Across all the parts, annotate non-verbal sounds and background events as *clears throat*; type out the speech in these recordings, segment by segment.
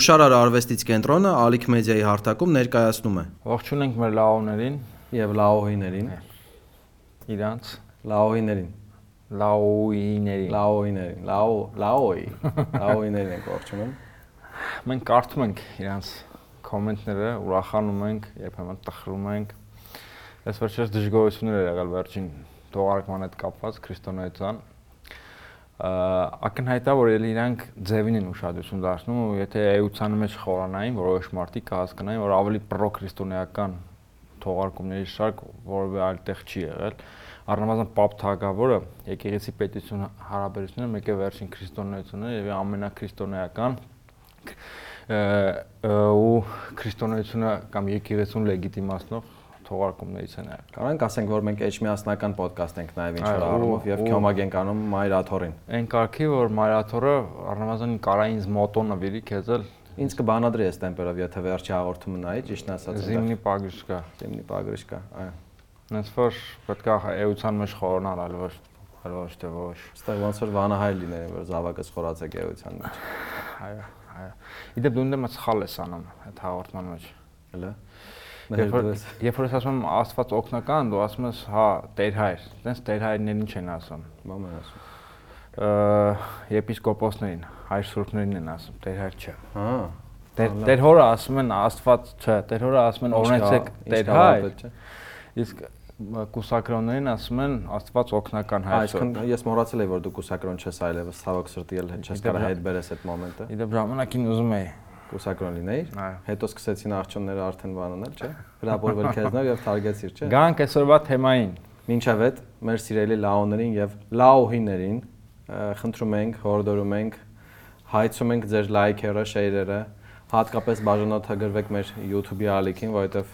Հուշարար արվեստից կենտրոնը Ալիք մեդիայի հարթակում ներկայացնում է Ողջունենք մեր լաոներին եւ լաոհիներին։ իրանց Լաոհիներին, լաոիներին։ լաոհիներին, լաո, լաոյի, լաոհիներին ենք ողջունում։ Մենք կարդում ենք իրանց կոմենտները, ուրախանում ենք, երբեմն տխրում ենք։ Այս վերջերս դժգոհություններ եղել վերջին թողարկման հետ կապված քրիստոնեական ակնհայտ է որ ելի իրանք ձևին են ուշադրություն դարձնում ու եթե էությանը մեջ խորանային որոշ մարդիկ կհասկանային որ ավելի պրոքրիստոնեական թողարկումների շարք որևէ այլ տեղ չի եղել առնվազն պապ թագավորը եկեղեցի պետություն հարաբերությունները մեկ է վերջին քրիստոնեությունը եւ ամենակրիստոնեական ու քրիստոնեությունը կամ եկեղեցուն լեգիտիմացնող թողարկումներից են եղել։ Կարանք ասենք, որ մենք էջմիասնական ոդկաստ ենք նաև ինչ որ առումով եւ քյոմագ ենք անում Մայրաթորին։ Այն կարգի, որ Մայրաթորը առնվազն կարային մոտո նվիրի քեզել Ինձ կբանադրի այս տեմպերով, եթե վերջի հաղորդումը նայի, ճիշտն ասած։ Զիմնի պագրիշկա, զիմնի պագրիշկա, այո։ Նենց որ պետք է էության մեջ խորանալ, այլ ոչ այլ ոչ թե ոչ։ Այստեղ ոնց որ վանահայ լիներ, որ զավակը խորացեք էության մեջ։ Այո, այո։ Իդեպ դու ընդդեմ սխալ ես անում այդ հաղորդման մեջ։ Հələ։ Երբ որ երբ որ ես ասում եմ Աստված օգնական, դու ասում ես հա, Տեր հայր։ Տենց Տեր հայրներին ինչ են ասում։ Մամ են ասում։ Եպիսկոպոսներին, հայր սուրբներին են ասում, Տեր հայր չէ։ Հա։ Տեր Տեր հորը ասում են Աստված չէ, Տեր հորը ասում են օրենցեք Տեր հայր։ Իսկ կուսակրոններին ասում են Աստված օգնական հայր։ Այսինքն ես մոռացել էի որ դու կուսակրոն չես այլևս ցավոք սրտի էլ չես կարող հետ բերես այդ մոմենտը։ Իդեպ ժամանակին ուզում էի կուսակրոն լինեիր։ Հետո սկսեցին աղջոնները արդեն բանանել, չէ՞։ Հրապորվել քեզնով եւ թարգեցիր, չէ՞։ Գանք այսօրվա թեմային։ Մինչև այդ մեր սիրելի լաոներին եւ լաոհիներին խնդրում ենք, հորդորում ենք, հայցում ենք ձեր լայքերը, շեյրերը, հատկապես բաժանորդագրվեք մեր YouTube-ի ալիքին, որովհետեւ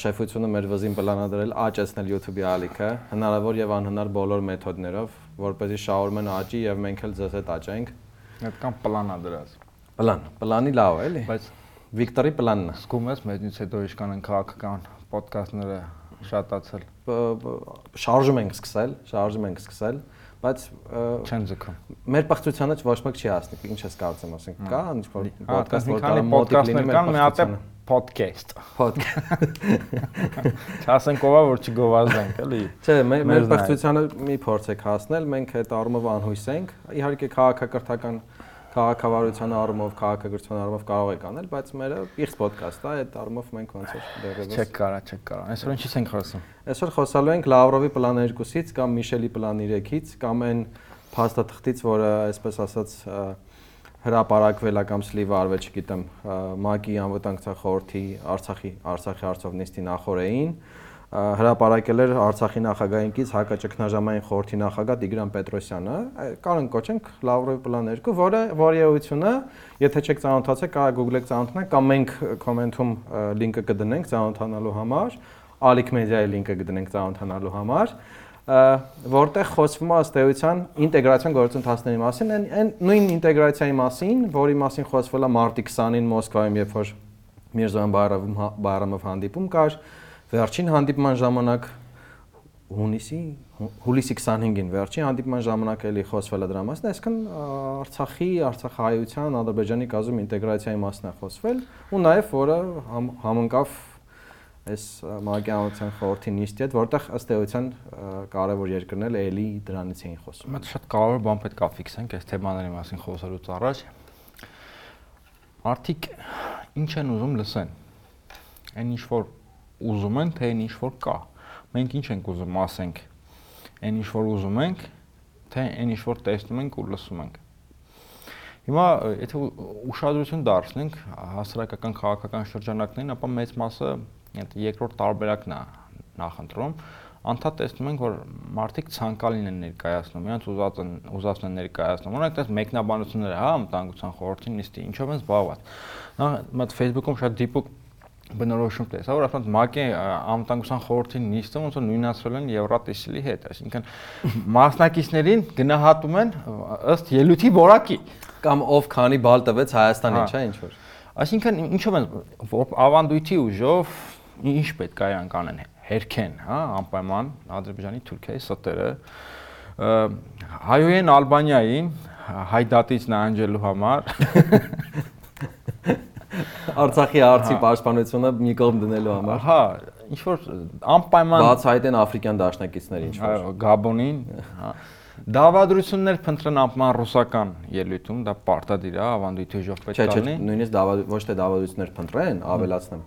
շեֆությունը մեր վզին պլանադրել աճեցնել YouTube-ի ալիքը, հնարավոր եւ անհնար բոլոր մեթոդներով, որպեսզի շահորմեն աճի եւ մենք էլ ձեզ հետ աճենք։ Այդքան պլան ա դրած։ Պլան, պլանի լավ է, էլի։ Բայց Վիկտորի պլանն է։ Սկում ես մեջից հետո իշքան են քաղաքական ոդկասթները շատացել։ Շարժում ենք սկսել, շարժում ենք սկսել, բայց չեն ձգում։ Մեր պղծությանը ոչ մեկ չի հասնի, ինչ ես կարծում, ասենք, կա ինչ որ ոդկաստ, որ կարող մոտիկ լինի մեր մի հատ podcast։ Podcast։ *laughs* Չասենք ով է որ չգովազդենք, էլի։ Չէ, մեր պղծությանը մի փորձեք հասնել, մենք այդ առումով անհույս ենք։ Իհարկե քաղաքակրթական քաղաքավարության առումով, քաղաքագրության առումով կարող եք անել, բայց մերը իղծ ոդկաստ է, այդ առումով մենք ոնց որ դեռևս Չեք կարա, չեք կարա։ Այսօր ինչի՞ց ենք խոսում։ Այսօր խոսալու ենք Լավրովի պլան 2-ից կամ Միշելի պլան 3-ից կամ այն փաստաթղթից, որը այսպես ասած հրապարակվել է կամ սլիվը արվել, չգիտեմ, ՄԱԿ-ի անվտանգության խորհրդի Արցախի Արցախի հարցով նիստի նախորդին հրապարակել էր Արցախի նախագահինքից հակաճգնաժամային խորհրդի նախագահ Տիգրան Պետրոսյանը, կարող ենք կոչենք Լավրովի պլան 2, որը որի էությունը, եթե չեք ծանոթացել, կարող Google-եք ծանոթանալ կամ մենք կոմենտում լինկը կդնենք ծանոթանալու համար, Ալիք մեդիայի լինկը կդնենք ծանոթանալու համար որտեղ խոսվում է ըստ էության ինտեգրացիոն գործընթացների մասին, այն այն նույն ինտեգրացիայի մասին, որի մասին խոսվել է մարտի 20-ին Մոսկվայում, երբ որ Միրզոյան Բայրամով հանդիպում կար, Վերջին հանդիպման ժամանակ հունիսի հուլիսի 25-ին վերջին հանդիպման ժամանակ էլի խոսվել է դրա մասին, այսինքն Արցախի, Արցախահայության, Ադրբեջանի գազում ինտեգրացիայի մասն է խոսվել ու նաև որը համ, համընկավ այս մագիանության խորհրդի նիստի հետ, որտեղ ըստ էության կարևոր երկրներ էլի դրանից էին խոսում։ Մենք շատ կարևոր բան պետք է ֆիքսենք այս թեմաների մասին խոսելուց առաջ։ Արդիկ ինչ են ուզում լսեն։ Այն ինչ որ ուզում են, թե այն ինչ որ կա։ Մենք ինչ ենք ուզում ասենք։ Այն ինչ որ ուզում ենք, թե այն ինչ որ տեսնում ենք ու լսում ենք։ Հիմա եթե ուշադրություն դարձնենք հասարակական քաղաքական շրջանակներին, ապա մեծ մասը այդ երկրորդ տարբերակն է նախընտրում անդադ տեսնում ենք որ մարդիկ ցանկալին են ներկայացնում, իրանց ուզած են ուզածն են ներկայացնում։ Օրինակ, այդպես մեկնաբանություններ, հա, մտանգության խորհրդի նիստի, ինչով են զբաղված։ Նա մտ Facebook-ում շատ դիպուկ բնորոշում տեսա, որ ասում ՄԱԿ-ի անվտանգության խորհրդի նիստը ոնց որ նույնացրել են Եվրատեսիլի հետ, այսինքն մասնակիցներին գնահատում են ըստ ելույթի որակի կամ ով քանի բալ տվեց Հայաստանին, չէ՞ ինչ որ։ Այսինքն ինչով են ավանդույթի ուժով ինչ պետք է իրանք անեն հերքեն, հա, անպայման Ադրբեջանի, Թուրքիայի ստերը հայոյեն Ալբանիային հայդատից նահանջելու համար *laughs* Արցախի արցի պաշտպանությունը մի կողմ դնելու համար։ Հա, ինչ որ անպայման բացահայտեն աֆրիկյան դաշնակիցների ինչ որ։ Այո, Գաբոնին, հա։ Դավադրություններ փնտրեն անպայման ռուսական ելույթում, դա պարտադիր է, ավանդույթ թեժով պետք Չէ, է չէ, լինի։ նույնիսկ դավադ ոչ թե դավադրություններ փնտրեն, ավելացնեմ։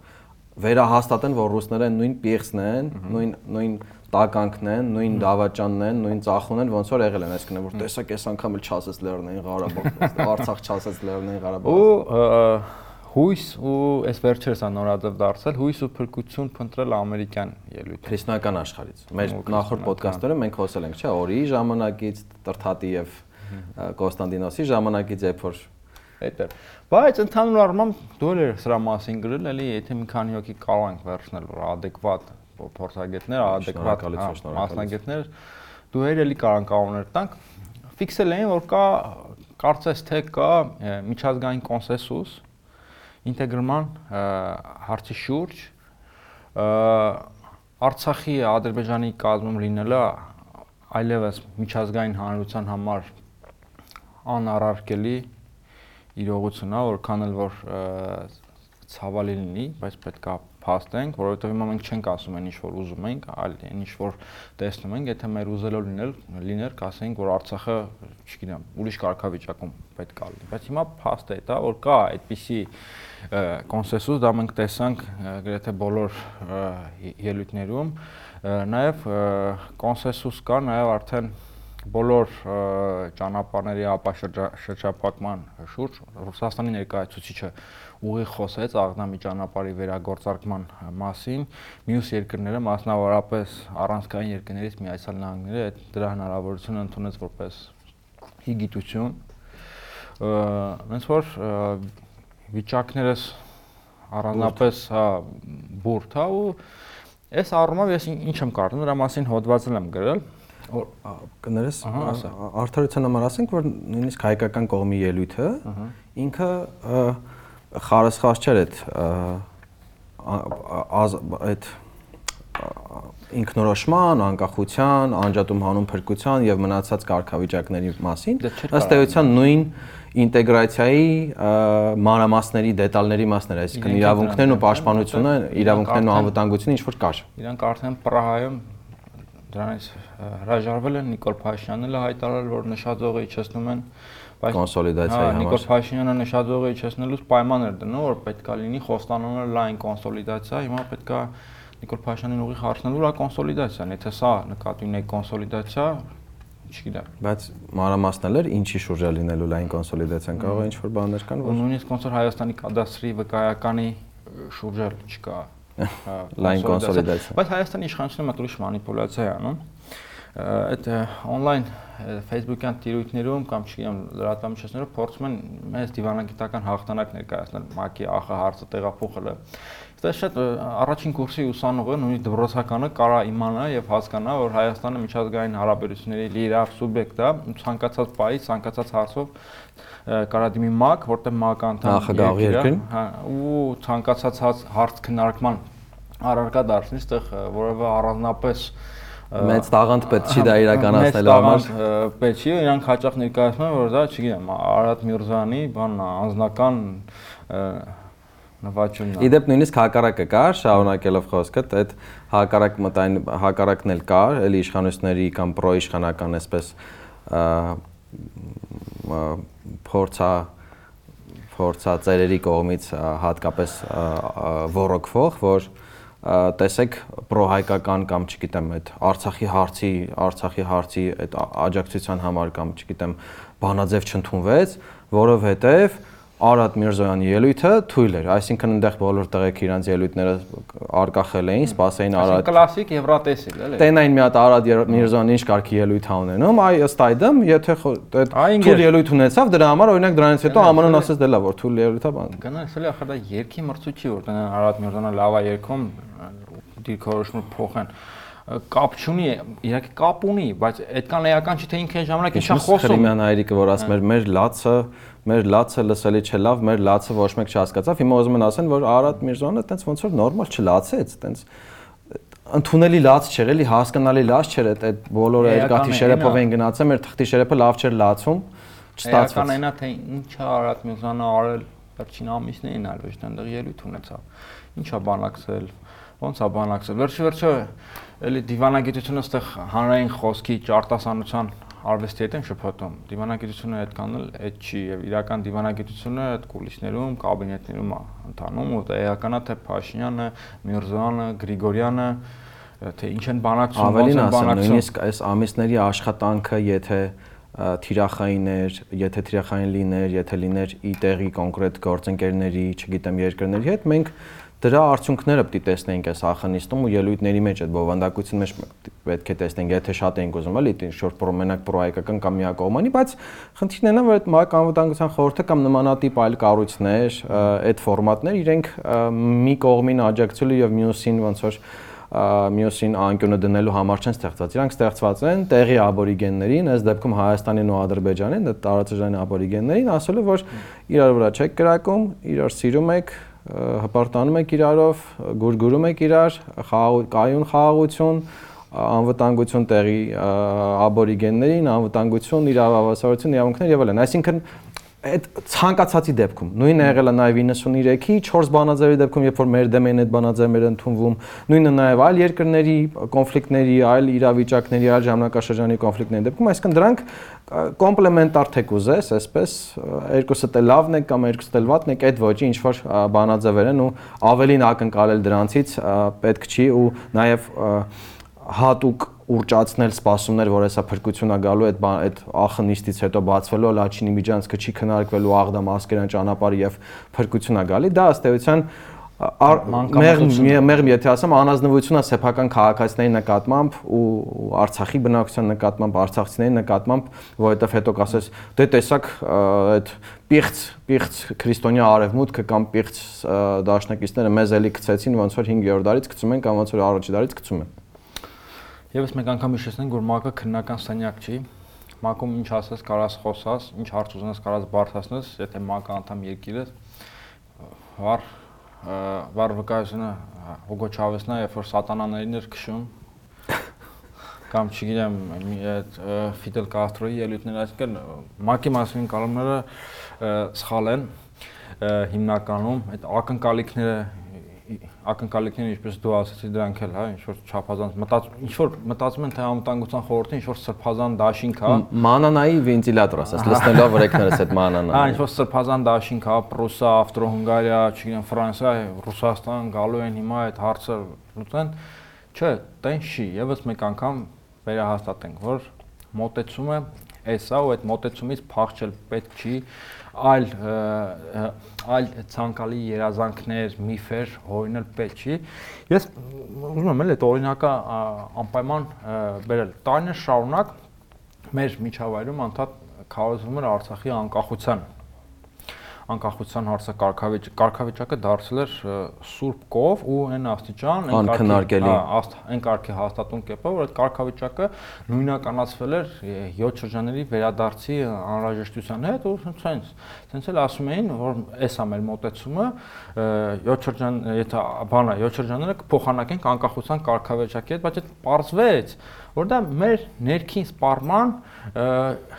Վերահաստատեն, որ ռուսները նույն պիղսն են, նույն նույն տականքն են, նույն դավաճանն են, նույն ծախուն են, ոնց որ եղել են, այսինքն որ տեսակ այս անգամ էլ չասես Լեռնային Ղարաբաղ, *laughs* Արցախ չասես Լեռնային Ղարաբաղ։ Ու հույս ու այս վերջերս է նորաձև դարձել հույս ու փրկություն փնտրել ամերիկյան ելույթ։ Քրիստոնեական աշխարհից։ Մեր նախորդ ոդկասթերում մենք խոսել ենք, չէ, Օրիի ժամանակից, Տրթատի եւ Կոստանդինոսի ժամանակից, երբ որ է։ Բայց ընդհանուր առմամբ դու էլ սրա մասին գրել, էլի, եթե մի քանի հոգի կարող ենք վերցնել, որ adekvat փորձագետներ, adekvat մասնագետներ, դու էլ էլի կարող կանոններ տանք։ Ֆիքսել էին, որ կա կարծես թե կա միջազգային կոնսենսուս ինտեգրման հարցի շուրջ Արցախի Ադրբեջանի կազմում լինելը այլևս միջազգային հանրության համար անառարկելի իրողություն է, որքան էլ որ ցավալի լինի, բայց պետքա փաստենք, որովհետև հիմա մենք չենք ասում այն ինչ որ ուզում ենք, այլ այն ինչ որ տեսնում ենք, եթե մեր ուզելով լինել լիներ, կասենք, որ Արցախը, չգիտեմ, ուրիշ կարգավիճակում պետք է լինի, բայց հիմա փաստ է դա, որ կա այդպիսի ը, կոնսենսուս, դա մենք տեսանք գրեթե բոլոր ելույթներում, նաև կոնսենսուս կա նաև արդեն բոլոր ճանապարհների ապաշրջապակման շուրջ Ռուսաստանի ներկայացուցիչը ուղիղ խոսեց Աղդամի ճանապարհի վերագործարկման մասին մյուս երկրները մասնավորապես առանցքային երկրներից Միացյալ Նահանգները այդ դրա հնարավորությունը ընդունեց որպես հիգիտություն ոնց որ վիճակներս առանձնապես հա բուրդ հա ու այս առումով ես ինչ եմ կարծում դրա մասին հոդվածել եմ գրել Որ կներես արդարության համար ասենք որ նույնիսկ հայկական կողմի ելույթը ինքը ը, խարսխաս չէր այդ այդ ինքնորոշման, անկախության, անջատում հանուն փրկության եւ մնացած կարգավիճակների մասին չէր ըստ էության նույն ինտեգրացիայի մանրամասների, դետալների մասներ, այսինքն Իրենք իրավունքներն ու պաշտպանությունը, իրավունքներն ու անվտանգությունը ինչ որ կար։ Իրանք արդեն Պրահայում դրանից հրաժարվել են Նիկոլ Փաշինյանն էլ հայտարարել, որ նշաձողը իջեցնում են, Կոնսոլիդացիայի հա, համար։ Նիկոլ Փաշինյանը նշաձողը իջեցնելուց պայման էր դնում, որ պետքա լինի խոստանոնը լայն կոնսոլիդացիա, հիմա պետքա Նիկոլ Փաշինյանին ուղիղ հարցնելու լա կոնսոլիդացիան, եթե սա նկատի ունի կոնսոլիդացիա, չգիտեմ։ Բայց մանրամասնել էր ինչի շուրջ է լինելու լայն կոնսոլիդացիան կարող է ինչ որ բաներ կան որ նույնիսկ ոնց որ Հայաստանի կադաստրի վկայականի շուրջ էլ չկա *laughs* հա, Լայն կոնսոլիդացիա։ Բայց Հայաստանի իշխանությունը մոտ ուրիշ մանիպուլյացիա է անում։ Այդ on-line Facebook-յան տիրույթներում կամ չգիտեմ լրատվամիջոցներով փորձում են մեծ դիվանագիտական հաղթանակ ներկայացնել ՄԱԿ-ի ԱԽ հարցը տեղափոխելը։ Դա շատ առաջին կուրսի ուսանողը, նույնիսկ դպրոցականը կարա իմանա եւ հասկանա, որ Հայաստանը միջազգային հարաբերությունների լիիրավ սուբյեկտ է, ցանկացած պահի, ցանկացած հարցով կարա դիմի ՄԱԿ, որտեղ ՄԱԿ անդամ երկիր է, հա, ու ցանկացած հարց քննարկման առարկա դարձնի, այդտեղ որևէ առանձնապես մեծ տաղանդ պետք չի դա Մեծ իրականացնելու համար տաղանդ, ը, պետք չի, իրանք հաճախ ներկայացնում են, որ դա, չգիտեմ, Արադ Միրզյանի բան անձնական ը, նվաճումն է։ Իդեպ նույնիսկ հակառակը կար, շարունակելով խոսքդ, այդ հակառակ մտային հակառակն էլ կար, էլի իշխանությունների կամ պրոիշխանական այսպես փորձա փորձա ծերերի կողմից հատկապես ոռոգվող, որ տեսեք պրոհայկական կամ չգիտեմ այդ Արցախի հարցի, Արցախի հարցի այդ աջակցության համար կամ չգիտեմ բանաձև չընդունվեց, որովհետև Արադ Միրզոյանի ելույթը թույլ էր, այսինքն այնտեղ բոլոր տեղեկ իրանց ելույթները արկախել էին, սպասեին Արադ։ Այսինքն կլասիկ եվրատեսիլ, էլի։ Տենային մի հատ Արադ Միրզոյանը ինչ կարգի ելույթ ա ունենում, այ ըստ այդմ, եթե այդ թույլ ելույթ ունեցավ, դրա համար օրինակ դրանից հետո ԱՄՆ-ն ասեց դե լավ, որ թույլ ելույթ ա բան։ Գնանք, էլի ախր դա երկի մրցույթ չի, որ տենան Արադ Միրզոյանը լավ ա երկում, դիրքորոշումը փոխեն կապ չունի, իհարկե կապ ունի, բայց այդքան էական չի թե ինքն ժամանակ ինչա խոսում։ Խրիմյան Հայրիկը որ ասում էր մեր լացը մեր լացը լսելի չէ լավ, մեր լացը ոչ մեկ չհասկացավ։ Հիմա ուզում են ասեն, որ Արադ Միրզոյանը տենց ոնց որ նորմալ չլացեց, տենց ընդունելի լաց չէր, էլի հասկանալի լաց չէր, այդ այդ բոլորը Էական երկաթի շերեփով են գնացել, մեր թղթի շերեփը լավ չէր լացում, Էական չստացվեց։ այնա թե ինչա Արադ Միրզյանը արել վերջին ամիսներին այլ ոչ թե այնտեղ ելույթ ունեցավ։ Ինչա բանակցել, ոնց է բանակցել։ Վերջի վերջը էլի դիվանագիտությունը այդտեղ հանրային խոսքի ճարտասանության արվեստի հետ են շփոթում։ Դիվանագիտությունը այդքան էլ այդ չի եւ իրական դիվանագիտությունը այդ կուլիսներում, կաբինետներում է ընթանում ու դա էականա թե Փաշինյանը, Միրզոյանը, Գրիգորյանը թե ինչ են բանակցում, են բանակցում։ Նույնիսկ այս ամիսների աշխատանքը, եթե թիրախային էր, եթե թիրախային լիներ, եթե լիներ ի տեղի կոնկրետ գործընկերների, չգիտեմ, երկրների հետ, մենք դրա արդյունքները պետք է տեսնեինք այս ախնիստում ու ելույթների մեջ այդ բովանդակության մեջ պետք է տեսնենք, եթե շատ էինք ուզում էլի շորտ մենակ պրոայկական կամ միակողմանի, բայց խնդիրն է, որ այդ ՄԱԿ անվտանգության խորհուրդը կամ նմանատիպ այլ կառույցներ, այդ ֆորմատներ իրենք մի կողմին աջակցելու եւ մյուսին ոնց որ մյուսին անկյունը դնելու համար չեն ստեղծված։ Իրանք ստեղծված են տեղի աբորիգեններին, այս դեպքում Հայաստանին ու Ադրբեջանին, դա տարածաշրջանի աբորիգեններին, ասելով որ իրար վրա չեք կրակում, իրար սիրում եք, հպարտանում եք իրարով, գուրգուրում եք իրար, կայուն խաղաղություն, անվտանգություն տեղի աբորիգեններին, անվտանգություն, իրավավասարություն, իրավունքներ եւ այլն։ Այսինքն այդ ցանկացածի դեպքում նույնը եղել է նաև 93-ի 4 բանաձևի դեպքում երբ որ մեր դեմ են այդ բանաձևերը ընդունվում նույնը նաև այլ երկրների կոնֆլիկտների այլ իրավիճակների այլ ժամանակաշրջանի կոնֆլիկտների դեպքում այսինքն դրանք կոմպլեմենտար թե կուզես այսպես երկուսը դե լավն է կամ երկուսը դե վատն է այդ ոչի ինչ որ բանաձևեր են ու ավելին ակնկալել դրանցից պետք չի ու նաև հատուկ ուրճացնել սպասումներ, որ հեսա փրկությունա գալու այդ այդ ախնիստից հետո բացվելու Լաչինի միջանցքը չի քննարկվելու Աղդամ ասկերան ճանապարհը եւ փրկությունա գալի, դա ըստ էության մեղմ եթե ասեմ անազնվությունա սեփական քաղաքացիների նկատմամբ ու Արցախի բնակության նկատմամբ արցախցիների նկատմամբ որովհետև հետո կասես դե տեսակ այդ պիղծ պիղծ քրիստոնյա արևմուտքը կամ պիղծ դաշնակիցները մեզ էլի գցեցին ոնց որ 5-րդ դարից գցում են կամ ոնց որ առաջի դարից գցում են Եվս մեկ անգամ հիշեցնենք, որ ՄԱԿ-ը քննական սենյակ չի։ ՄԱԿ-ում ինչ ասես, կարաս խոսաս, ինչ հարց ուզենաս, կարաս բարձրացնես, եթե ՄԱԿ-ը անդամ երկիր է, վար վար վկայությունը Հուգո Չավեսն է, երբ որ սատանաներին էր քշում, կամ չգիտեմ, այդ Ֆիդել Կաստրոյի ելույթները, այսինքն ՄԱԿ-ի մասին կալումները սխալ են հիմնականում այդ ակնկալիքները ակնկալիքները ինչպես դու ասացի դրանք էլ հա ինչ որ չափազանց մտած ինչ որ մտածում են թե անվտանգության խորհրդը ինչ որ սրբազան դաշինք հա մանանայի վենտիլատոր ասած լցնելով վրեքներս այդ մանանա հա ինչ որ սրբազան դաշինք հա Պրուսա, Ավստրո-Հունգարիա, չգիտեմ Ֆրանսիա, Ռուսաստան գալու են հիմա այդ հարցը լուծեն չէ տեն չի եւս մեկ անգամ վերահաստատենք որ մոտեցումը էսա ու այդ մոտեցումից փախչել պետք չի այլ այլ ցանկալի երազանքներ, միֆեր հորինել պետք չի։ Ես ուզում եմ էլ այդ օրինակը անպայման բերել։ Տարիներ շարունակ մեր միջավայրում անդադ քարոզվում էր Արցախի անկախության անկախության հարցը կարգավիճ կարգավիճակը դարձել էր սուրբ կով ու այն աստիճան այն քննարկելի այն կարգի հաստատուն կերպով որ այդ կարգավիճակը նույնականացվել էր 7 շրջանների վերադարձի անհրաժեշտության հետ ու ցենց ցենց էլ ասում էին որ էս է մեր մոտեցումը 7 շրջան եթե բանա 7 շրջանները կփոխանակենք անկախության կարգավիճակի հետ բայց այդ պարզվեց որ դա մեր ներքին սպառման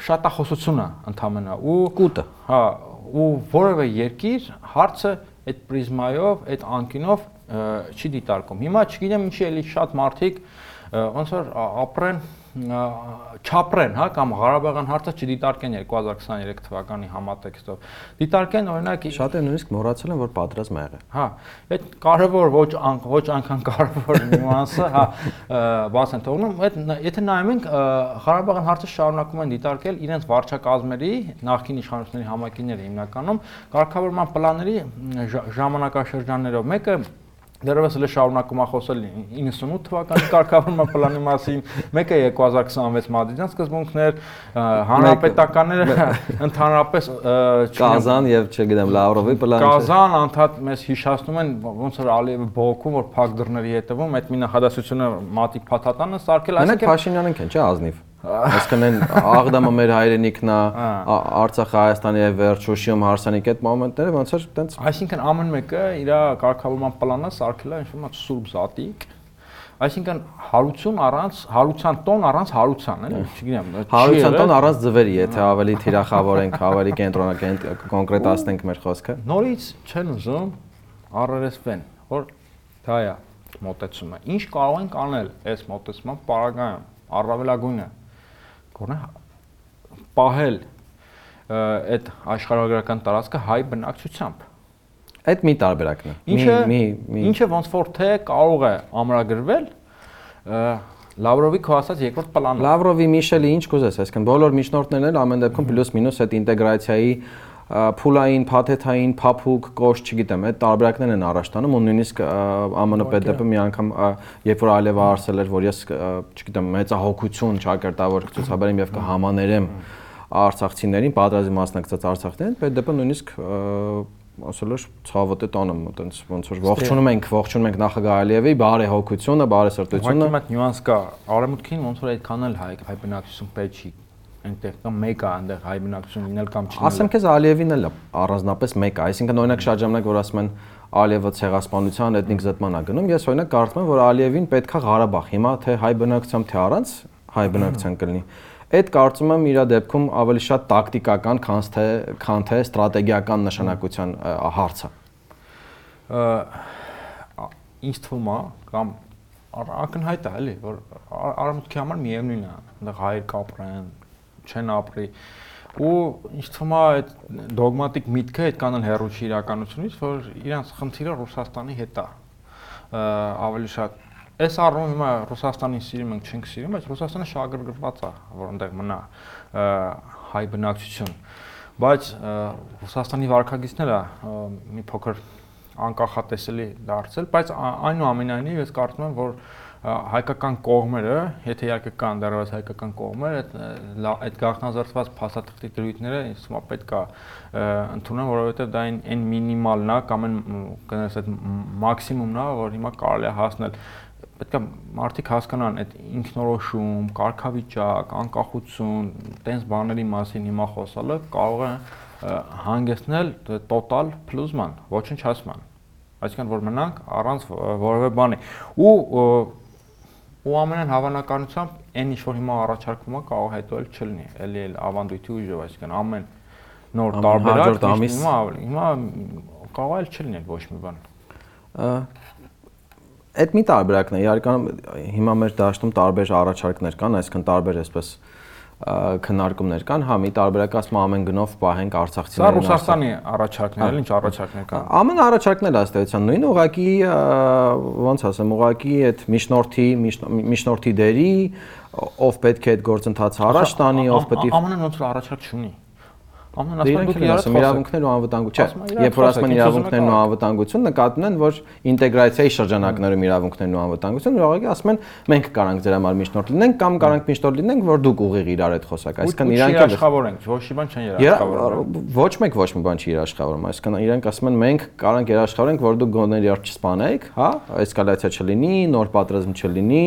շատախոսություն է ընդամենը ու կուտը հա ու որևէ երկիր հարցը այդ պրիզմայով, այդ անկյունով չի դիտարկում։ Հիմա չգիտեմ ինչի էլի շատ մարդիկ ոնց որ ապրեն չապրեն, հա, կամ Ղարաբաղյան հարցը չդիտարկեն 2023 թվականի համատեքստով։ Դիտարկեն օրինակ շատ է նույնիսկ մոռացել են որ պատրաստ եղել։ Հա, այդ կարևոր ոչ ոչ այնքան կարևոր նյուանսը, հա, բաց են թողնում, այդ եթե նայում ենք Ղարաբաղյան հարցը շարունակում են դիտարկել իրենց վարչակազմերի նախկին իշխանությունների համակիները հիմնականում կարգավորման պլանների ժամանակաշրջաններով մեկը դեռևս էլ շարունակում է խոսել 98 թվականի կարգավորման պլանի մասին, մեկը 2026 մադրիդյան սկզբունքներ, հանրապետականները ընդհանրապես Կազան եւ չգիտեմ Լավրովի պլանը։ Կազան անդադ մեզ հիշացնում են ոնց որ Ալիևը բողոքում որ փակ դռների հետևում այդ մի նախադասությունը մատիկ փաթաթանը սարքել, այսինքն Փաշինյանն են, չէ՞ ազնիվ։ Այսինքն Աղդամը մեր հայրենիքն է, Արցախը Հայաստանի է վերջ Շուշիում հարսանիք այդ մոմենտները ոնց էր տենց։ Այսինքն ամեն մեկը իր կարգավորման պլանը սարքել է ինչ-որ սուրբ զատիկ Այսինքն հարություն առանց հարության տոն առանց հարության, էլի, չգիտեմ, հարության տոն առանց ձվերի, եթե ավելի թիրախավորենք, ավելի կենտրոնակ կոնկրետացնենք մեր խոսքը։ Նորից չեն ուզում առերեսվեն, որ դա է մոտեցումը։ Ինչ կարող ենք անել այս մոտեցման պարագայում, առավելագույնը։ Գոնե պահել այդ աշխարհագրական տարածքը հայ բնակչությամբ Այդ մի տարբերակն է։ Ինչը մի մի ինչը ոնց որ թե կարող է ամրագրվել Լավրովի քո ասած երկրորդ պլանը։ Լավրովի Միշելի ինչ կուզես, այսինքն բոլոր միջնորդներն էլ ամեն դեպքում պլյուս մինուս այդ ինտեգրացիայի փուլային, փաթեթային, փափուկ, կոշ, չգիտեմ, այդ տարբերակներն են առաջ տանում ու նույնիսկ ԱՄՆ ՊԴՊ մի անգամ երբ որ Ալևը արսել էր, որ ես, չգիտեմ, մեծահոգություն ճակերտավոր ցուցաբերեմ եւ կհամաներեմ արցախցիներին, պատրաստի մասնակցած արցախներին, ՊԴՊ նույնիսկ ասել էր ցավոտ է տանը այտենց ոնց որ ողջունում ենք ողջունում ենք նախագահ Ալիևի բարի հոգությունը բարի սրտությունը ուղղակի մեկ նյուանս կա արեմուտքին ոնց որ այդքան էլ հայ հայ բնակչություն պետք չի այնտեղ կամ մեկը այնտեղ հայ բնակչություն լինել կամ չլինել ասեմ քեզ Ալիևին էլ առանձնապես մեկը այսինքն օրինակ շատ ժամանակ որ ասում են Ալիևը ցեղասպանության էթնիկ զտման է գնում ես օրինակ կարծում եմ որ Ալիևին պետքա Ղարաբաղ հիմա թե հայ բնակչությամբ թե առանց հայ բնակչության կլինի Այդ կարծում եմ իր դեպքում ավելի շատ տակտիկական, քան թե քան թե ստրատեգիական նշանակության հարց է։ Ինչ թվում է կամ ակնհայտ է, էլի, որ արամուտքի համար միևնույն է, այնտեղ հայր կապրեն, չեն ապրի ու ինչ թվում է այդ դոգմատիկ միտքը այդքան էլ հեռու չի իրականությունից, որ իրանց խնդիրը Ռուսաստանի հետ է ավելի շատ Այս առումով հիմա Ռուսաստանին սիրում ենք, չենք սիրում, բայց Ռուսաստանը շահագրգռված է, որ այնտեղ մնա հայ բնակչություն։ Բայց Ռուսաստանի վարկագիծները մի փոքր անկախատեսելի դարձել, բայց այնուամենայնիվ ես կարծում եմ, որ հայկական կողմերը, եթե իհարկե կան դեռևս հայկական կողմեր, այդ այդ գաղտնազարդված փաստաթղթի դրույթները է պետք է ընդունեն, որովհետև դա այն այն մինիմալն է կամ այն կներես այդ մաքսիմումն է, որ հիմա կարելի է հասնել պետք է մարդիկ հասկանան այդ ինքնորոշում, կարգավիճակ, անկախություն, տենց բաների մասին հիմա խոսալը կարող է հանգեցնել տոտալ փլուզման, ոչնչացման։ Այսինքն որ մնանք առանց որևէ բանի։ Ու ու ամենայն հավանականությամբ այն ինչ որ հիմա առաջարկվում է կարող հետո էլ չլինի, էլի էլ ավանդույթի ուժով, այսինքն ամեն նոր տարբերակ հիմա հիմա կարող է չլինել ոչ մի բան այդ մի տարբերակն է։ Իհարկե հիմա մեր դաշտում տարբեր առաջարկներ կան, այսինքն տարբեր այսպես քննարկումներ կան, հա, մի տարբերակ ասում ամեն գնով պահենք արցախցիներին։ Սա Ռուսաստանի առաջարկներ էլ, ինչ առաջարկներ կան։ Ամեն առաջարկն էլ ըստեյության նույն ուղակի ոնց ասեմ, ուղակի այդ միջնորդի միջնորդի դերի ով պետք է այդ գործընթացը առաջ տանի, ով պետք է ԱՄՆ-ն ոնց որ առաջարկ չունի։ Ամենասպանքն ասում իրավունքներ ու անվտանգություն, չէ, երբ որ ասում են իրավունքներն ու անվտանգություն, նկատում են, որ ինտեգրացիայի շրջանակներում իրավունքներն ու անվտանգություն, ուղղակի ասում են մենք կարանք ձեր համար միջնորդ լինենք կամ կարանք միջնորդ լինենք, որ դուք ուղիղ իրար հետ խոսակ, այսինքն իրանք էլ աշխատավորենք, ոչ մի բան չեն երաշխավորում։ Ոչ մեկ ոչ մի բան չի երաշխավորում, այսինքն իրանք ասում են մենք կարանք երաշխավորենք, որ դուք գոներ երբ չսպանեք, հա, էսկալացիա չլինի, նոր պատերազմ չլինի,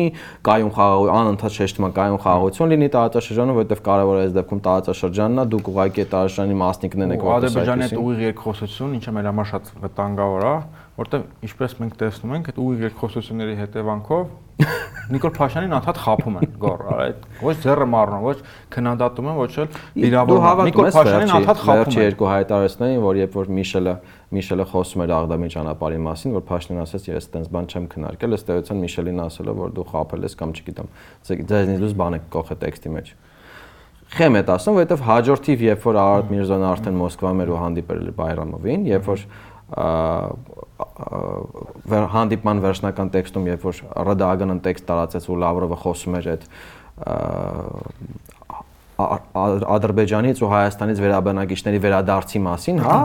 կայուն խաղաղ անընդհատ շեշտում կայուն խաղաղություն լինի տարածաշրջանում, որովհետև կարևոր է այս դեպքում տարածաշրջանն է, դուք ուղղակի այդ Ադրբեջանի մասնիկներն եք որպես Ադրբեջանի այդ ուղիղ երկխոսություն, ինչը մեր համար շատ վտանգավոր է, որտեղ ինչպես մենք տեսնում ենք, այդ ուղիղ երկխոսությունների հետևանքով *laughs* Նիկոլ Փաշյանին անդադ խափում են գոր, այդ ոչ ձեռը մառնում, ոչ քննադատում են, ոչ էլ դիրավորում։ Նիկոլ Փաշյանին անդադ խափում են։ Վերջի երկու հայտարարություններին, որ երբ որ Միշելը Միշելը խոսում էր Աղդամի ճանապարհի մասին, որ Փաշինյանը ասաց, ես այդպես բան չեմ քննարկել, ըստ էության Միշելին ասել է, որ դու խափել ես կամ չգիտեմ, ձեզնից դուս բան եք կողե տեքստի մեջ խեմ է ասում, որովհետև հաջորդիվ երբ որ Արարատ Միրզոն արդեն Մոսկվայում էր ու հանդիպել էր Բայրամովին, երբ որ վեր հանդիպման վերջնական տեքստում, երբ որ ՌԴԱԳ-ն տեքստ տարածեց ու Լավրովը խոսում էր այդ Ադրբեջանից ու Հայաստանից վերաբնակիչների վերադարձի մասին, հա,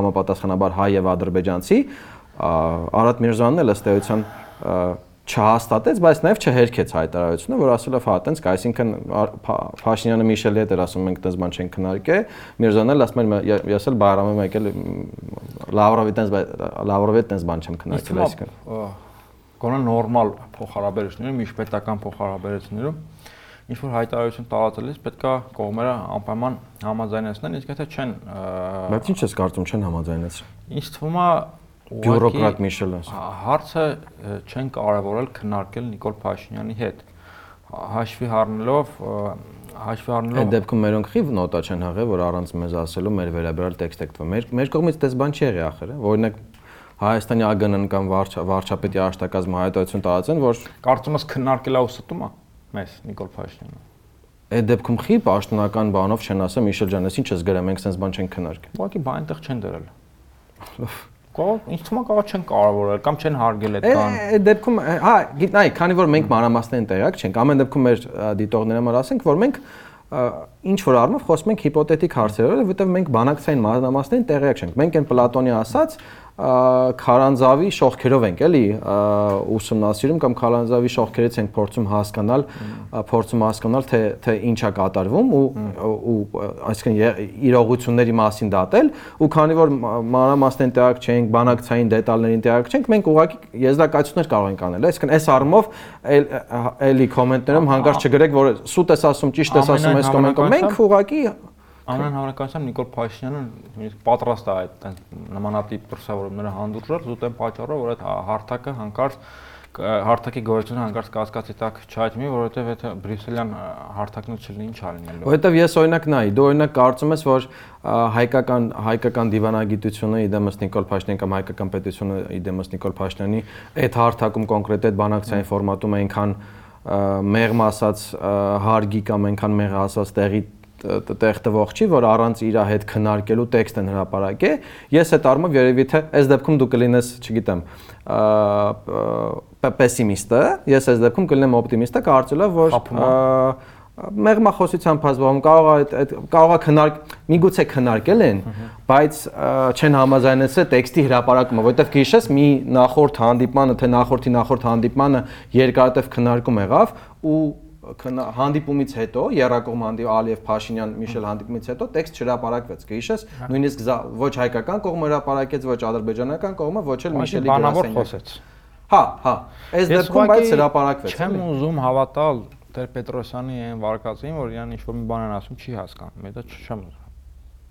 համապատասխանաբար հայ եւ ադրբեջանցի, Արարատ Միրզոյանն էլ ըստ էության չհաստատեց, բայց նաև չհերքեց հայտարարությունը, որ ասել է, հա, տենց այսինքն Փաշինյանը Միշելի հետ էր ասում մենք տենց բան չենք քննարկել, Միրզոն էլ ասում էր ես էլ Բայրամը եկել Լավրովի տենց Լավրովի տենց բան չեմ քննարկել, այսինքն գոնե նորմալ փոխհարաբերություններում, միջպետական փոխհարաբերություններում ինչ որ հայտարարություն տարածելիս պետքա կողմերը անպայման համաձայնեցնեն, իսկ եթե չեն Բայց ինչ ես կարծում չեն համաձայնեցրել։ Ինչ թվում է բյուրոկրատ Միշելը։ Հարցը չեն կարևորել քննարկել Նիկոլ Փաշինյանի հետ հաշվի առնելով հաշվի առնելով Այդ դեպքում մերոնք խիվ նոտա չեն հաղել, որ առանց մեզ ասելու մեր վերաբերալ տեքստ եք տվում։ Մեր մեր կողմից դες բան չի եղի ախր, օրինակ Հայաստանի ԱԳՆ-ն կամ վարչապետի աշտակազմ հայտարարություն տարածեն, որ կարծում ես քննարկելա ու ստում է մեզ Նիկոլ Փաշինյանը։ Այդ դեպքում խի պաշտոնական բանով չեն ասա Միշել ջան, ես ինչ ես գրել, մենք sense բան չենք քննարկել։ Ուղղակի բան այնտեղ չեն դրել։ Կարող ինձ թվում է կարող չեն կարևորել կամ չեն հարգել այդ բան։ Այդ դեպքում հա, գիտնայ, քանի որ մենք մանրամասներն տեղյակ չենք, ամեն դեպքում մեր դիտողները համար ասենք, որ մենք ինչ որ առումով խոսում ենք հիպոթետիկ հարցերով, որովհետև մենք բանակցային մանրամասներն տեղյակ չենք։ Մենք այն Պլատոնի ասած քարանձավի շողքերով ենք էլի ուսումնասիրում կամ քարանձավի շողքերից ենք փորձում հասկանալ փորձում հասկանալ թե թե ինչա կատարվում ու ու այսինքն իրողությունների մասին դատել ու քանի որ մանրամասնեն տեղակ չենք բանակցային դետալներին տեղակ չենք մենք ուղղակի եզրակացություններ կարող ենք անել այսինքն այս առումով էլի կոմենտներում հանկարծ չգրեք որ սուտ ես ասում ճիշտ ես ասում այս կոմենտը մենք ուղղակի Ամեն հավանականությամբ Նիկոլ Փաշինյանը նույնիսկ պատրաստ է այդ նմանատիպ դրսևորումները հանդուրժել զուտ այն պատճառով, որ այդ հարթակը հանկարծ հարթակի գոյությունը հանկարծ կասկածի տակ չհայտնի, որովհետև այդ բրյուսելյան հարթակն էլ չլինի ինչ ալինելու։ Որովհետև ես օրինակ նայի, դու օրինակ կարծում ես, որ հայկական հայկական դիվանագիտությունը իդեմս Նիկոլ Փաշինյան կամ հայկական պետությունը իդեմս Նիկոլ Փաշինյանի այդ հարթակում կոնկրետ այդ բանակցային ֆորմատում այնքան մեղմ ասած հարգի կամ այնքան մեղ ասած տեղի տեղ տվող չի, որ առանց իր հետ քննարկելու տեքստ են հրապարակե։ Ես այդ առումով երևի թե այս դեպքում դու կլինես, չգիտեմ, պեսիմիստը, ես այս դեպքում կլինեմ օպտիմիստը, կարծելով որ մեղմախոսությամբ հազբում կարող է այդ կարող է քննարկ միգուցե քննարկել են, բայց չեն համաձայնեցել տեքստի հրապարակումը, որովհետև գիշես մի նախորդ հանդիպմանը, թե նախորդի նախորդ հանդիպմանը երկարատև քննարկում եղավ ու հանդիպումից հետո Երակոմ հանդի Ալիև Փաշինյան Միշել հանդիպումից հետո տեքստ չհրապարակվեց։ Գիշես նույնիսկ ոչ հայկական կողմը հրապարակեց, ոչ ադրբեջանական կողմը, ոչ էլ Միշելի խոսեց։ Հա, հա։ Այս դեպքում բայց հրապարակվեց։ Չեմ ուզում հավատալ Տեր Պետրոսյանի այն վարկածին, որ իրան ինչ-որ մի բան են ասում, չի հասկանում։ դա չեմ ուզում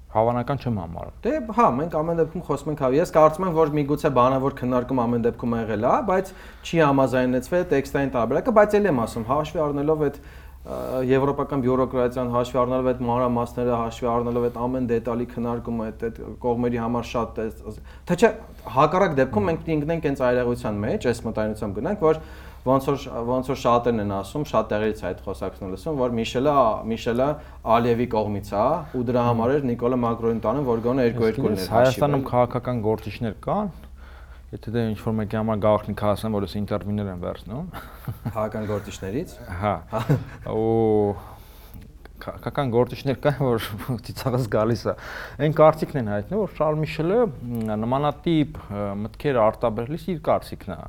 հավանական չեմ համարում։ Դե հա, մենք ամեն դեպքում խոսում ենք հա, ես կարծում եմ, որ միգուցե բանավոր քննարկում ամեն դեպքում եղել է, բայց չի համաձայնեցվել տեքստային տարբերակը, բայց ել եմ ասում, հաշվի առնելով այդ եվրոպական բյուրոկրատիան հաշվի առնելով այդ մանրամասները, հաշվի առնելով այդ ամեն դետալի քննարկումը, այդ այդ կողմերի համար շատ թե չէ հակառակ դեպքում մենք պիտի ընկնենք հենց այրեղության մեջ, այս մտայնությամբ գնանք, որ ոնց որ ոնց որ շատերն են ասում, շատ տեղերից այդ խոսակցն լսում, որ Միշելը Միշելը Ալիևի կողմից է ու դրա համար էր Նիկոլա Մակրոնին տանում, որ գոնե 2-2 ներ։ Հայաստանում քաղաքական գործիչներ կան, Եթե դե ինչ որ մեկի համար գաղտնիք ասեմ, որ ես ինտերվյուներ եմ վերցնում։ Քաղաքական գործիչներից։ Հա։ Ու քաղաքական գործիչներ կան, որ *laughs* ծիծաղս գալիս է։ Այն կարծիքն են հայտնում, որ Շարլ Միշելը նմանատիպ մտքեր արտաբերելիս իր կարծիքն է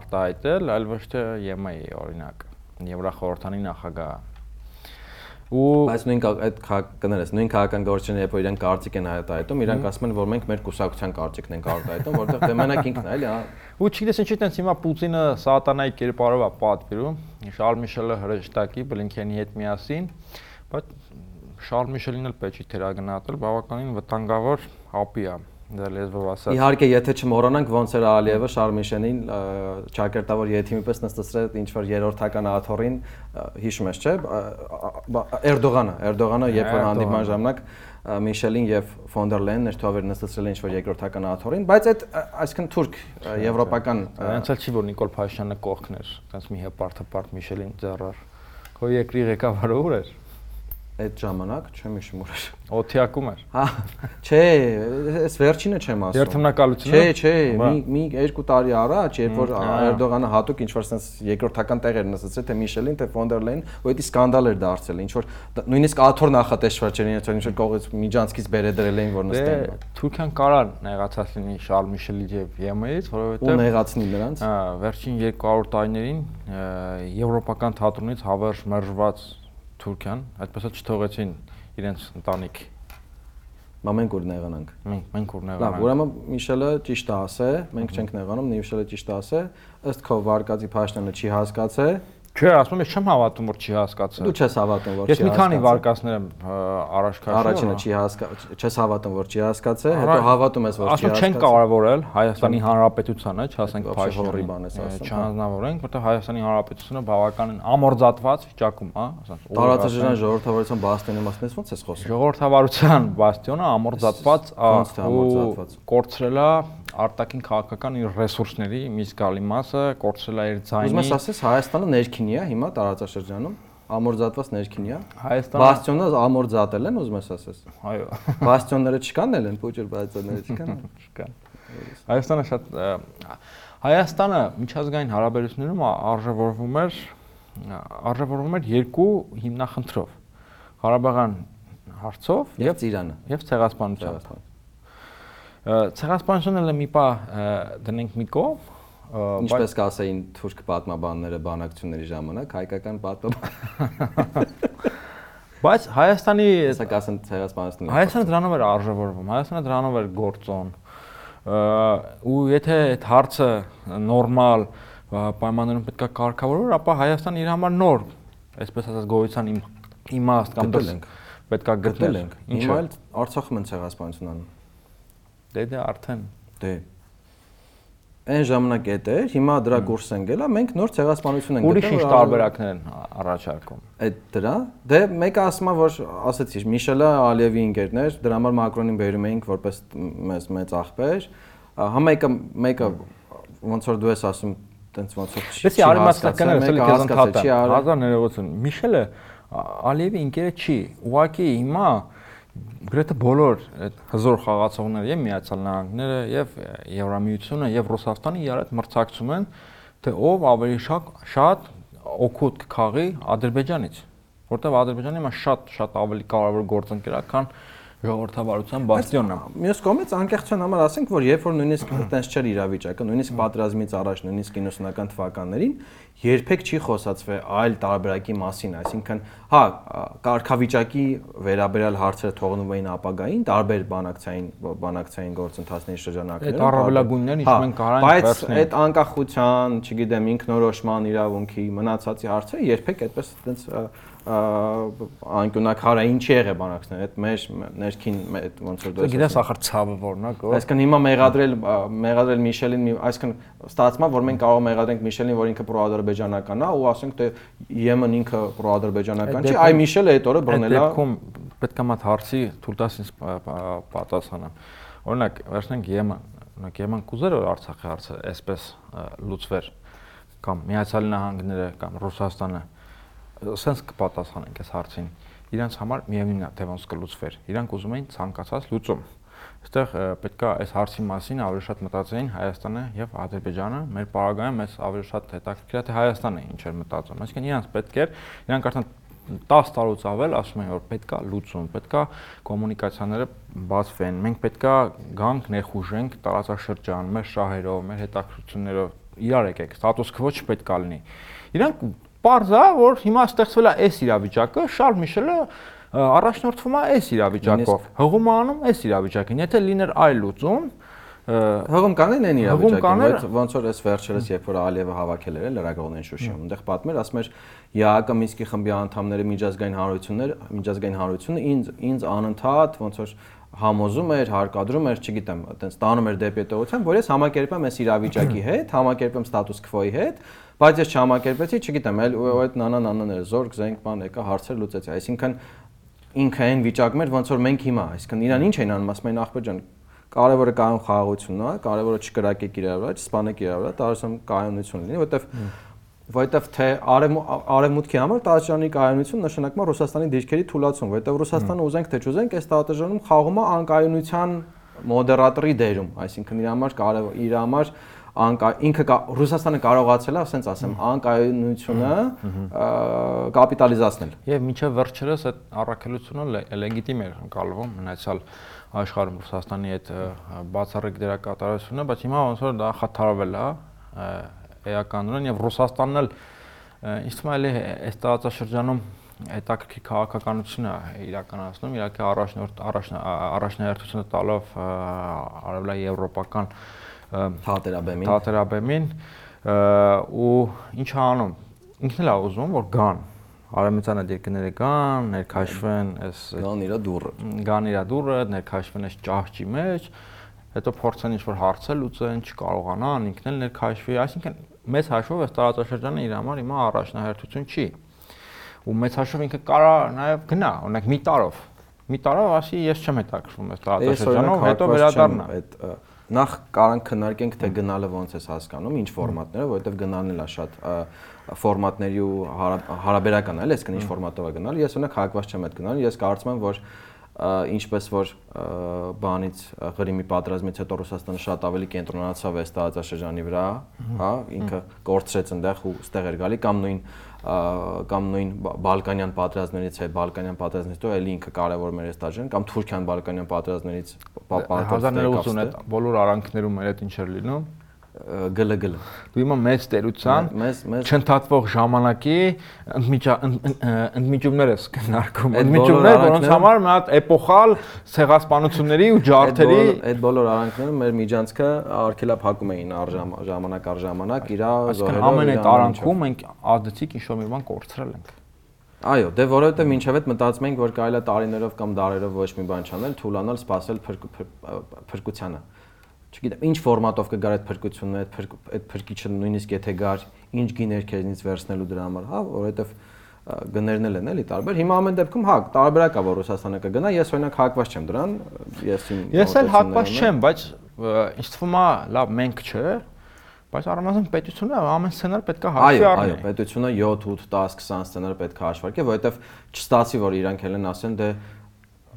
արտահայտել, այլ ոչ թե ԵՄ-ի օրինակ, Եվրախորհրդանի նախագահը ու բայց նույն այդ կներես նույն քաղաքական գործիչները երբ որ իրենք կարծիք են հայտարարում իրանք ասում են որ մենք մեր կուսակցության կարծիքն ենք արտահայտում որովհետև դե մենակ ինքն է էլի ու չգիտես ինչի տենց հիմա Պուտինը սատանայի կերպարով է պատվիրում Շարլ Միշելը հրեշտակի Բլինքենի հետ միասին բայց Շարլ Միշելին էլ պետք է թերագնահատել բավականին վտանգավոր հապի է լեզվով ասած։ Իհարկե, եթե չմոռանանք ոնց էր Ալիևը Շարմիշենին ճակերտավոր եթիմի պես նստեցրել ինչ որ երրորդական աթոռին հիշում ես, չէ՞։ Էրդողանը, Էրդողանը երբ որ հանդիպման ժամանակ Միշելին եւ Ֆոնդեր Լեն ներթովեր նստեցրել ինչ որ երկրորդական աթոռին, բայց այդ այսինքն թուրք եվրոպական այնց էլ չի որ Նիկոլ Փաշյանը կողքն էր, այնց մի հպարտ հպարտ Միշելին ձեռար։ Քո երկրի ղեկավարը ո՞ր էր այդ ժամանակ չեմ հիշում ուր էր։ Օթիակում էր։ Հա, չէ, այս վերջինը չեմ ասում։ Երթմնակալությունը։ Չէ, չէ, մի մի 2 տարի առաջ, երբ որ Էրդողանը հատուկ ինչ որ sense երկրորդական տեղ էր նստեցել թե Միշելին, թե Ֆոնդեր Լեյն, ու դա սկանդալ էր դարձել, ինչ որ նույնիսկ աթոր նախատեսված չէր, ինչ որ կողից միջանցքից բերեդրել էին որ նստեն։ դե, Թուրքիան կարա նեղացած լինի Շարլ Միշելի եւ ԵՄ-ից, որովհետեւ ու նեղացնի նրանց։ Հա, վերջին 200 տարիներին եվրոպական թատրոնից հավերժ մերժված Թուրքիան, այդպես էլ չթողեցին իրենց ընտանիք Մա մենք ուր նեղանանք։ Մենք մենք ուր նեղանանք։ Լավ, ուրեմն Միշելը ճիշտ է ասե, մենք չենք նեղանում, Միշելը ճիշտ է ասե, ըստ քո վարկածի Փաշտանը չի հասկացե, Չէ, ասում եմ, ես չեմ հավատում, որ չի հասկացա։ Դու չես հավատում, որ չի հասկացա։ Ես մի քանի վարկածներ եմ առաջ քաշել։ Առաջինը չի հասկա, չես հավատում, որ չի հասկացա, հետո հավատում ես, որ չի հասկացա։ Ասում չեն կարևորել Հայաստանի Հանրապետությանը, չհասենք փաշորի բան ես ասում։ Չհանձնավորենք, որտեղ Հայաստանի Հանրապետությունը բավականին ամորձատված վիճակում, հա, ասած։ Տարածաշրջան ժողովրդավարության բաստիոնի մասին ես ո՞նց ես խոսում։ Ժողովրդավարության բաստիոնը ամորձատված ու կորցրել է արտաքին քաղաքական իր ռեսուրսների մի զգալի մասը, կորցրել է իր Ուզում ես ձայնի։ ասես Հայաստանը ներքինի է հիմա տարածաշրջանում, ամորձատված ներքինի է։ Հայաստանը Բաստիոնը ամորձատել են, ուզում ես ասես։ այո, Բաստիոնները չկան էլ են, փոճր բաստիոնները չկան։ չկան։ Հայաստանը շատ Հայաստանը միջազգային հարաբերություններում արժևորվում էր արժևորվում էր երկու հիմնախնդրով։ Ղարաբաղյան հարցով Եվ Ծիրանը։ եւ ցեղասպանությամբ։ Ցեղասպանությունը մի պա դնենք մի կողմ, Ինչպես կասեին թուրք պատմաբանները բանակցությունների ժամանակ, հայկական պատմաբան, *laughs* բայց Հայաստանի հեսա կասեն ցեղասպանությունը։ Հայաստանը դրանով էր արժևորվում, Հայաստանը դրանով էր գործոն։ ու եթե այդ հարցը նորմալ պայմաններում պետքա կարգավորվեր, ապա Հայաստանը իր համար նոր, այսպես ասած, գոյության իմ իմաստ կամ Գտել դրս ենք։ պետքա գտնել ենք։ Հիմա էլ Արցախում են ցեղասպանություն անում։ Դե դե արդեն Դե։ Այն ժամանակ էդ էր, հիմա դրա կուրս են գելա, մենք նոր ցեղասպանություն ենք ուրիշ ինչ տարբերակներ են առաջարկում։ այդ դրա դե մեկը ասում է որ ասեցի Միշելը Ալիևի ընկերներ դրա համար Մակրոնին բերում էինք որպես մեծ մեծ աղբեր հա մեկը ոնց որ դու ես ասում տենց ոնց որ չի- Լսի արիմաստականները ասել քեզ ընդհատա արել 1980 Միշելը Ալիևի ընկերը չի։ Ուղղակի հիմա գրեթե բոլոր այդ հզոր խաղացողները եւ Միացյալ Նահանգները եւ Եվրամիությունը եւ Ռուսաստանը իրար հետ մրցակցում են թե ով ավելի շատ շատ օգուտ կխաղի Ադրբեջանից որտեվ Ադրբեջանը հիմա շատ շատ ավելի կարևոր գործընկեր է քան ժողովրդավարության բաստիոնը Մյուս կողմից անկեղծության համար ասենք, որ երբ որ նույնիսկ այտենց չէր իրավիճակը, նույնիսկ պատերազմից առաջ, նույնիսկ 90-ական թվականներին երբեք չի խոսացվել այլ տարբերակի մասին, այսինքն, հա, կարգավիճակի վերաբերյալ հարցերը թողնում էին ապագային, տարբեր բանակցային բանակցային գործընթացների շրջանակներում։ Այդ առավելագույններն ինչ Հա, մենք կարանք բայց վերցնել։ այդ անկախության, չգիտեմ, ինքնորոշման իրավունքի մնացածի հարցը երբեք այդպես այտենց անկյունակարային չի եղել բանակցներ, այդ մեր ներքին այդ ոնց որ դու ես Գիտես ախր ցավը որն է, գո։ Այսինքն հիմա մեղադրել մեղադրել Միշելին, մի- այսինքն ստացվում է, որ մենք կարող մեղադրենք Միշելին, որ ինքը պրոադրբեջանական է, ու ասենք թե ԵՄ-ն ինքը պրոադրբեջանական չի, այ Միշելը այդ օրը Այդ բռնել է։ դեպքում պետք է մատ հարցի թույլ տաս ինձ պա- պա- պատասխանեմ։ Օրինակ, վերցնենք ԵՄ, օրինակ ԵՄ-ն կուզեր որ Արցախի հարցը այսպես լուծվեր կամ Միացյալ Նահանգները կամ Ռուսաստանը սենց կպատասխանենք այս հարցին։ Իրանց համար միևնույնն է, ոնց կլուծվեր։ Իրանք ուզում էին ցանկացած լուծում։ Այստեղ ա, պետք է այս հարցի մասին ավելի շատ մտածեին Հայաստանը եւ Ադրբեջանը։ Մեր պարագայում մեզ ավելի շատ հետաքրքիր է թե Հայաստանը ինչ էր մտածում։ Այսինքն իրանց պետք էր, իրանք արդեն 10 տարուց ավել ասում են որ պետքա լուծում, պետքա կոմունիկացիաները բացվեն։ Մենք պետքա գանք ներխուժենք տարածաշրջան, մեր շահերով, մեր հետաքրություններով իրար եկեք, ստատուս քվո չպետքա լինի։ Իրանք Պարզ է, որ հիմա ստեղծվել է այս իրավիճակը, Շարլ Միշելը առաջնորդվում է այս իրավիճակով։ Հղում անում այս իրավիճակին։ Եթե լիներ այլ լուծում, Հղում կանեն այն իրավիճակին, բայց ոնց որ այս վերջերս երբ որ Ալիևը հավաքել էր լրագրողներին Շուշիում, այնտեղ պատմեր, ասում էր ՀԱԿ Մինսկի խմբի անդամները միջազգային հանրություններ, միջազգային հանրությունը ինձ ինձ անընդհատ ոնց որ համոզում էր, հարկադրում էր, չգիտեմ, այտենց տանում էր դեպի տողության, որ ես համակերպեմ այս իրավիճակի *clears throat* հետ, համակերպեմ ստատուս քվոյի հետ, բայց ես չհամակերպեցի, չգիտեմ, այլ այդ նանա-նանաները զորք, զենք, բան եկա, հարցեր լուծեցի, այսինքն ինքը այն վիճակում էր, ոնց որ մենք հիմա, այսինքն իրան ինչ էին անում, ասում են ախպեր ջան, կարևորը կայուն խաղաղությունն է, կարևորը չկրակեք իրար վրա, չսպանեք իրար վրա, տարածում կայունություն լինի, որովհետև որովհետև թե արևմու- արևմուտքի համար տարածաշրջանի կայունություն նշանակում է Ռուսաստանի դիրքերի թուլացում, որովհետև Ռուսաստանը ուզենք թե չուզենք, այս տարածաշրջանում խաղում է անկայունության մոդերատորի դերում, այսինքն իր համար կարևոր իր համար ինքը Ռուսաստանը կարողացել է, ասենց ասեմ, անկայունությունը կապիտալիզացնել։ Եվ մինչև վերջերս այդ առաքելությունը լե- լեգիտիմ էր ընկալվում մնացյալ աշխարհում Ռուսաստանի այդ բացառիկ դերակատարությունը, բայց հիմա ոնց որ դա խաթարվել է էականորեն եւ Ռուսաստանն էլ էլի այս տարածաշրջանում հետաքրքիր քաղաքականություն է իրականացնում, իհարկե առաջնորդ առաջնա- առաջնահերթությունը տալով արևելա եվրոպական Թատերաբեմին։ թատերաբեմին ու ինչ անում ինքն էլ է ուզում որ գան արամիցան այդ երկրները կան, ներքաշվեն այս գան իրա դուրը։ Գան իրա դուրը, ներքաշվեն այս ճահճի մեջ, հետո փորձեն ինչ-որ հարցը լուծեն, չկարողանան, ինքն էլ ներքաշվի, այսինքն մեծ հաշվով այս տարածաշրջանը իր համար հիմա առաջնահերթություն չի։ Ու մեծ հաշվով ինքը կարա նաև գնա, օրինակ մի տարով։ Մի տարով ասի ես չեմ հետաքրվում այս տարածաշրջանով, հետո վերադառնա։ Այդ նախ կարան քննարկենք թե գնալը ոնց է հասկանում, ինչ ֆորմատներով, որովհետև գնալն էլ է շատ ֆորմատների ու հարաբերական է, այսինքն ինչ ֆորմատով է գնալ։ Ես օրինակ հակված չեմ այդ գնալ, ես կարծում եմ, որ ինչպես որ բանից Ղրիմի պատերազմից հետո Ռուսաստանը շատ ավելի կենտրոնացավ այս տարածաշրջանի վրա, հա, ինքը կորցրեց այնտեղ ու ստեղ էր գալի կամ նույն կամ նույն Բալկանյան պատերազմներից է, Բալկանյան պատերազմից հետո էլի ինքը կարևոր մեր ստաժեն կամ Թուրքիան Բալկանյան պատերազմներից պատերազմներ 1980 այդ բոլոր արանքներում մեր այդ ինչ էր լինում գլը գլը։ Դու հիմա մեծ տերության չընդհատվող ժամանակի ընդմիջումներ ես քննարկում։ Ընդմիջումներ, որոնց համար մի հատ էպոխալ ցեղասպանությունների ու ջարդերի այդ բոլոր արանքները մեր միջանցքը արքելապ հակում էին ժամանակ առ ժամանակ իր զոհերով։ Այսինքն ամեն այդ արանքում մենք ազդեցիկ ինչ-որ մի բան կորցրել ենք։ Այո, դե որովհետեւ ինչև այդ մտածում ենք, որ կարելի է տարիներով կամ դարերով ոչ մի բան չանել, թուլանալ, սпасել փրկությանը չգիտեմ, ինչ ֆորմատով կգար այդ փրկությունը, այդ այդ փրկիչը նույնիսկ եթե գար, ինչ գիներ քեզնից վերցնելու դրա համար, հա, որովհետև գներն էլ են էլի տարբեր։ Հիմա ամեն դեպքում հա, տարբերակ է, որ Ռուսաստանը կգնա, ես օրինակ հակված չեմ դրան, ես իմ Ես էլ հակված չեմ, բայց ինձ թվում է, լավ, մենք չէ, բայց առնվազն պետությունը ամեն սցենար պետք է հաշվի առնի։ Այո, այո, պետությունը 7, 8, 10, 20 սցենար պետք է հաշվարկի, որովհետև չստացի, որ իրանք էլ են ասեն, դե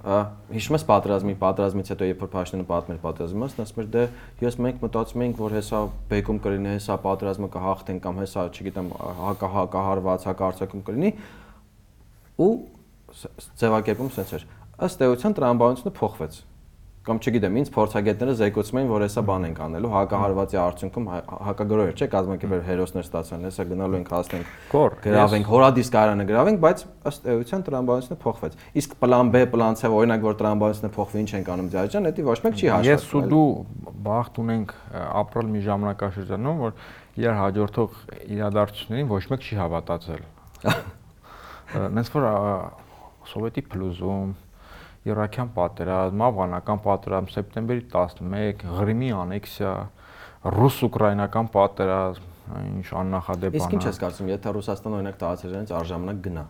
հիշում ես պատերազմի պատերազմից հետո երբ որ Փաշինյանը պատմել պատերազմի մասն ասում էր դե ես մենք մտածում էինք որ հեսա բեկում կլինի հեսա պատերազմը կհաղթեն կամ հեսա չգիտեմ հակա հակահարված հակարծակում կլինի ու ձևակերպում sense էր ըստ էության տրամաբանությունը փոխվեց կամ չգիտեմ, ինձ փորձագետները զեկուցում են, որ հեսա բան ենք անելու, հակահարվածի արդյունքում հակագրոհ չէ, կազմակերպել հերոսներ ստացան, հեսա գնալու ենք հասնենք, գրավենք, հորադիսկ արանը գրավենք, բայց ըստ էության տրամբանությունը փոխվեց։ Իսկ պլան B, պլան C, օրինակ որ տրամբանությունը փոխվի, ինչ ենք անում ձայջան, դա ոչ մեկ չի հաշվում։ Ես ու դու բախտ ունենք ապրել մի ժամանակաշրջանում, որ իրար հաջորդող իրադարձություններին ոչ մեկ չի հավատացել։ *laughs* Նենց որ սովետի փլուզում Իրաքյան պատերազմ, Աֆղանական պատերազմ, սեպտեմբերի 11, Ղրիմի անեքսիա, ռուս-ուկրաինական պատերազմ, ինչ աննախադեպ բան։ Իսկ ինչ ես կարծում, եթե Ռուսաստանը օրինակ տարածաշրջանից արժանանակ գնա,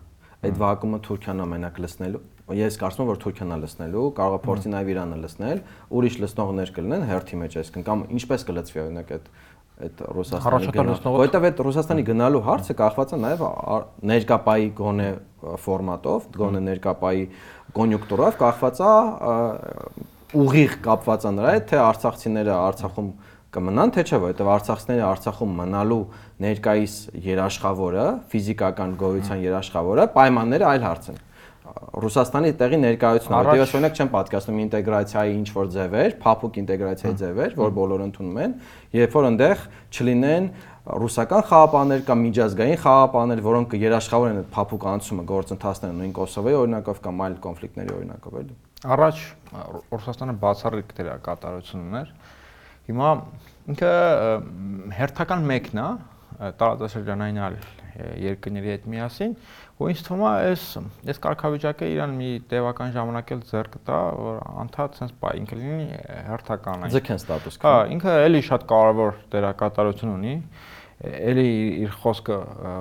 այդ վակումը Թուրքիան ամենակ լցնելու, ես կարծում եմ որ Թուրքիան է լցնելու, կարող է փորձի նաև Իրանը լցնել, ուրիշ լցնողներ կլինեն հերթի մեջ, այսինքն կամ ինչպես կլցվի օրինակ այդ այդ Ռուսաստանի գնալու, որովհետև այդ Ռուսաստանի գնալու հարցը կախված է նաև ներկապայի գոնե ֆորմատով, գոնե ներկապայի կոնյունկտուրով կախված է ուղիղ կապված է նրա հետ, թե արցախցիները Արցախում կմնան, թե չէ, որովհետև արցախցիները Արցախում մնալու ներկայիս երաշխավորը, ֆիզիկական գոյության երաշխավորը պայմանները այլ հարց են։ Ռուսաստանի տեղի ներկայությունը, որտեղ օրինակ չեմ պատկասնում ինտեգրացիայի ինչ որ ձևեր, փափուկ ինտեգրացիայի ձևեր, որ բոլորը ընդունում են, երբ որ այնտեղ չլինեն ռուսական խաղապաներ կամ միջազգային խաղապաներ, որոնք երաշխավորեն այդ փափուկ անցումը գործընթացները նույն Կոսովոյի օրինակով կամ այլ կոնֆլիկտների օրինակով էլի։ Առաջ Ռուսաստանը բացառիկ դերակատարություն ուներ։ Հիմա ինքը հերթական մեկն է տարածաշրջանային այլ երկրների հետ միասին, ու ինձ թվում է այս այս կարգավիճակը իրան մի տևական ժամանակ էլ ձեռք տա, որ անդադ sense բայ ինքը լինի հերթական այն։ Ձգեն ստատուս։ Հա, ինքը էլի շատ կարևոր դերակատարություն ունի էլի իր խոսքը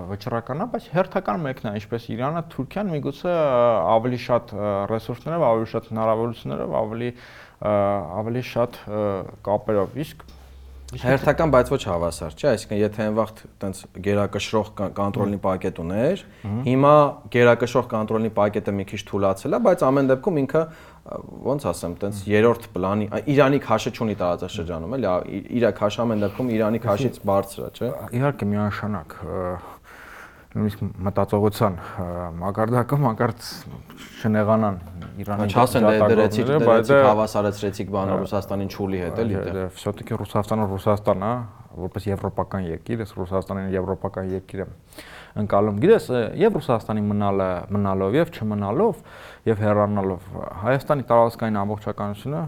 վճռական է, բայց հերթական մեկն է, ինչպես Իրանը, Թուրքիան միգուցե ավելի շատ ռեսուրսներով, ավելի շատ հնարավորություններով, ավելի ավելի շատ կապերով, իսկ Հերթական, բայց ոչ հավասար, չէ՞, այսինքն եթե այն վաղ տենց գերակշռող կոնտրոլնի պակետ ուներ, հիմա գերակշռող կոնտրոլնի պակետը մի քիչ թուլացել է, բայց ամեն դեպքում ինքը ոնց ասեմ, տենց երրորդ պլանի Իրանի քաշը չունի տարածաշրջանում, էլի, իր քաշը ամեն դեպքում Իրանի քաշից բարձր է, չէ՞։ Իհարկե միանշանակ նույնիսկ մտածողության մակարդակը մակարդ չնեղանան Իրանի չասեն դե դրեցիք դրեցիք հավասարեցրեցիք բանը Ռուսաստանին չուլի հետ էլի դե все-таки Ռուսաստանը Ռուսաստան է որպես եվրոպական երկիր, ես Ռուսաստանին եվրոպական երկիր եմ ընկալում։ Գիտես, եւ Ռուսաստանի մնալը, մնալով եւ չմնալով եւ հեռանալով Հայաստանի տարածքային ամբողջականությունը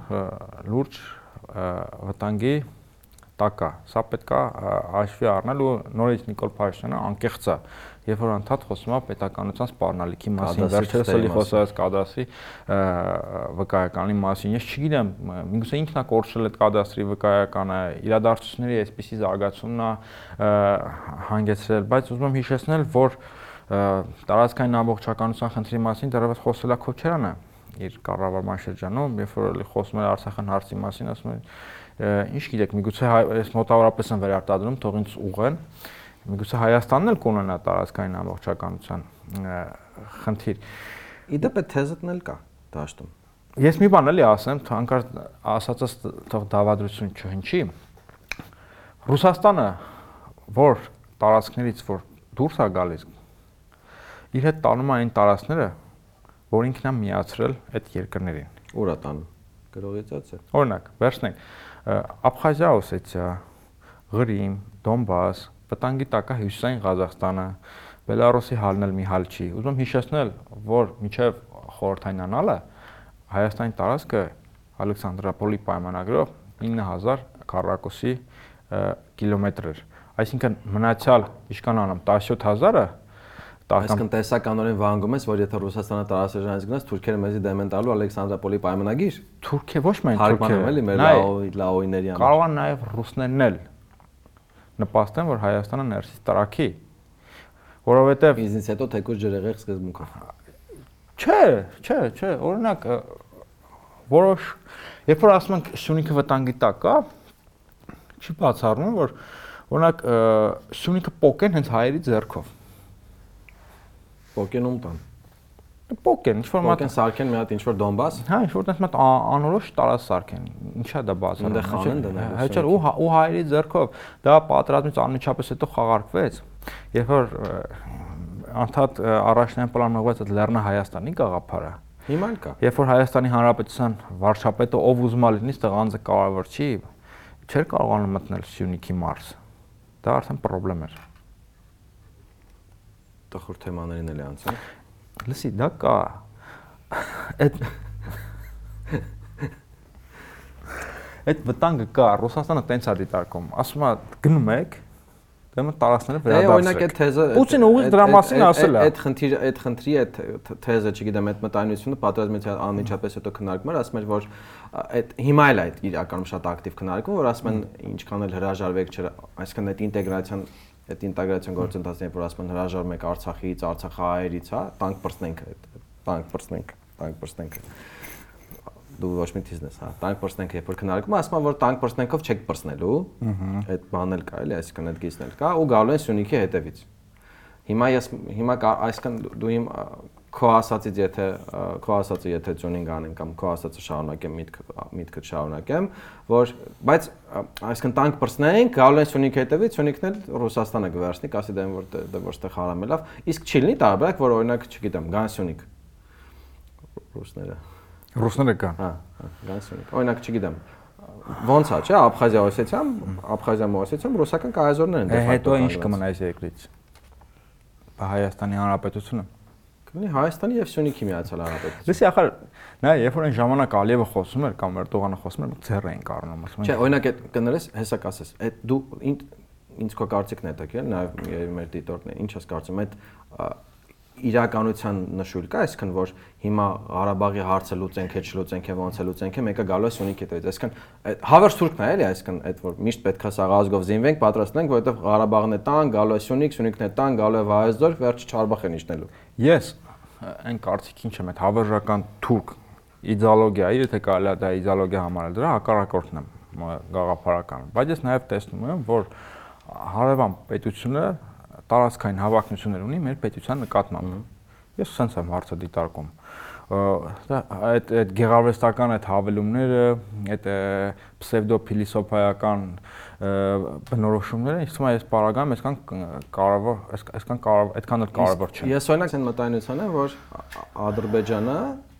լուրջ վտանգի տակա։ Սա պետքա հաշվի առնել ու նորից Նիկոլ Փաշինյանը անկեղծ է երբ որ անդադ խոսում է պետականության սպառնալիքի մասին, վերջերս էլի խոսած կադաստրի վկայականի մասին։ Ես չգիտեմ, միգուցե ինքն է կորցրել այդ կադաստրի վկայականը, իրադարձությունների այսպիսի զարգացումն է հանգեցրել, բայց ուզում եմ հիշեցնել, որ տարածքային ամբողջականության խնդրի մասին դեռևս խոսել է Քոչարյանը իր կառավարման շրջանում, երբ որ էլի խոսում էր Արցախյան հարցի մասին, ասում էր ինչ գիտեք, միգուցե այս մոտավորապես են վերարտադրում, թող ինձ ուղեն միգուցե Հայաստանն էլ կունենա տարածքային ամբողջականության խնդիր։ Իդեպ է թեզն էլ կա դաշտում։ Ես մի բան էլի ասեմ, հանկարծ ասածս թող դավադրություն չհնչի։ Ռուսաստանը, որ տարածքներից որ դուրս է գալիս, իր հետ տանում այն տարածքները, որ ինքն է միացրել այդ երկրներին։ Ուր է տանում։ Գրողիցած է։ Օրինակ, վերցնենք Աբխազիա, Օսեթիա, Ղրիմ, Դոնբաս, վտանգի տակ է հյուսիսային Ղազախստանը, Բելարուսի հալն էլ մի հալ չի։ Ուզում եմ հիշեցնել, որ միջև խորհրդային անալը Հայաստանի տարածքը Ալեքսանդրապոլի պայմանագրով 9000 քառակուսի կիլոմետր էր։ Այսինքն մնացյալ ինչքան անում 17000-ը Այսինքն տեսականորեն վանգում ես, որ եթե Ռուսաստանը տարածաշրջանից գնաց, թուրքերը մեզի դեմ են տալու Ալեքսանդրապոլի պայմանագիր։ Թուրքիա ոչ միայն թուրքերը, էլի մեր լաոյների համար։ Կարող են նաև ռուսներն էլ նպաստեն, որ Հայաստանը ներսից տարակի, որովհետև ինձնից հետո թեկուզ ջրեղեղ սկզբունքով։ Չէ, չէ, չէ, օրինակ որոշ երբ որ ասում ենք Սյունիքը վտանգի տակ է, չի բացառվում, որ օրինակ Սյունիքը պոկեն հենց հայերի ձեռքով։ Պոկենում տան։ Պոկեն, ինչ որ մատ սարքեն մի հատ ինչ որ Դոնբաս։ Հա, ինչ որ տես մատ անորոշ տարած սարքեն։ Ինչա դա բաց։ Այնտեղ խանեն դնել։ Հաճար ու հա, ու հայերի ձեռքով դա պատրաստից անմիջապես հետո խաղարկվեց։ Երբ որ անդադ առաջնային պլան ուղղված այդ Լեռնա Հայաստանի գաղափարը։ Հիմա կա։ Երբ որ Հայաստանի Հանրապետության վարչապետը ով ուզում է լինի, այդտեղ անձը կարևոր չի, չէր կարողանում մտնել Սյունիքի մարզ։ Դա արդեն խնդրեմ էր։ Տխուր թեմաներին էլ անցել լսի, դա կա։ Այդ այդ վտանգը կա, Ռուսաստանը տենց է դիտարկում։ Ասում է գնում եք, դեմը տարածները վերադարձրեք։ Դե օրինակ այդ թեզը Պուտինը ուղիղ դրա մասին ասել է։ Այդ խնդիրը, այդ խնդրի այդ թեզը, չգիտեմ, այդ մտայնությունը պատերազմից անմիջապես հետո քննարկում էր, ասում էր, որ այդ հիմա էլ այդ իրականում շատ ակտիվ քննարկում, որ ասում են ինչքան էլ հրաժարվեք, այսինքն այդ ինտեգրացիան այդ ինտեգրացիոն գործընթացին, որ ասում են հրաժարվում եք Արցախից, Արցախահայերից, հա, տանկ բրցնենք այդ տանկ բրցնենք, տանկ բրցնենք դու ոչ մի տիզնես, հա, տանկ բրցնենք, երբ որ քննարկում ասում որ տանկ բրցնենքով չեք բրցնելու, այդ բանն էլ կա, էլի, այսինքն այդ գիծն էլ կա ու գալու են Սյունիքի հետևից։ Հիմա ես հիմա այսինքն դու իմ քո ասածից եթե քո ասածը եթե ճունինգ անեմ կամ քո ասածը շարունակեմ միտք միտքը շարունակեմ որ բայց այսինքն տանկ բրցնենք գալու են Սյունիք հետևից Սյունիքն էլ Ռուսաստանը կվերցնի կասի դեմ որ դե որտեղ հարամ է լավ իսկ չի լինի տարբերակ որ օրինակ չգիտեմ գան Սյունիք ռուսները ռուսները կան հա գան Սյունիք օրինակ չգիտեմ ոնց է չէ Աբխազիա Օսեթիան Աբխազիա Օսեթիան ռուսական կայազորներ են դե հետո ինչ կմնա այս երկրից Հայաստանի Հանրապետությունը Կլինի Հայաստանի եւ Սյունիքի Միացյալ Հանրապետություն։ Լսի, ախր նա երբ որ այն ժամանակ Ալիևը խոսում էր կամ Էրդողանը խոսում էր, ձեռ էին կառնում, ասում են։ Չէ, օրինակ այդ կներես, հեսա կասես, այդ դու ինձ քո կարծիքն է դա, քիչ նաեւ մեր դիտորդն է, ինչ ես կարծում, այդ իրականության նշույլ կա, այսինքն որ հիմա Ղարաբաղի հարցը լուծենք, հետ չլուծենք եւ ոնց է լուծենք, մեկը գալու է Սյունիքի հետից։ Այսինքն հավերժ թուրքն է, էլի, այսինքն այդ որ միշտ պետքա սաղազգով զինվենք, պատրաստենք, որովհետեւ Ղարաբաղն է տան, գալու է Սյունիք, Սյունիքն է տան, գալու է Վայեզդոր, վերջը Չարբախ են իջնելու։ Ես այն կարծիքին չեմ, այդ հավերժական թուրք իդեոլոգիա, եթե կարելի է դա իդեոլոգիա համարել, դրա հակառակորդն եմ գաղափարական։ Բայց ես նաև տեսնում եմ, որ հարևան պետությունը տարածքային հավակնություններ ունի մեր պետության նկատմամբ։ Ես sense եմ հարցը դիտարկում դա այդ այդ գեղարվեստական այդ հավելումները, այդ պսևդոփիլիսոփայական բնորոշումները ինձ թվում է այս պարագայում այսքան կարևոր այսքան կարևոր այդքան էլ կարևոր չեն։ Ես օրինակ այն մտայնության եմ, որ Ադրբեջանը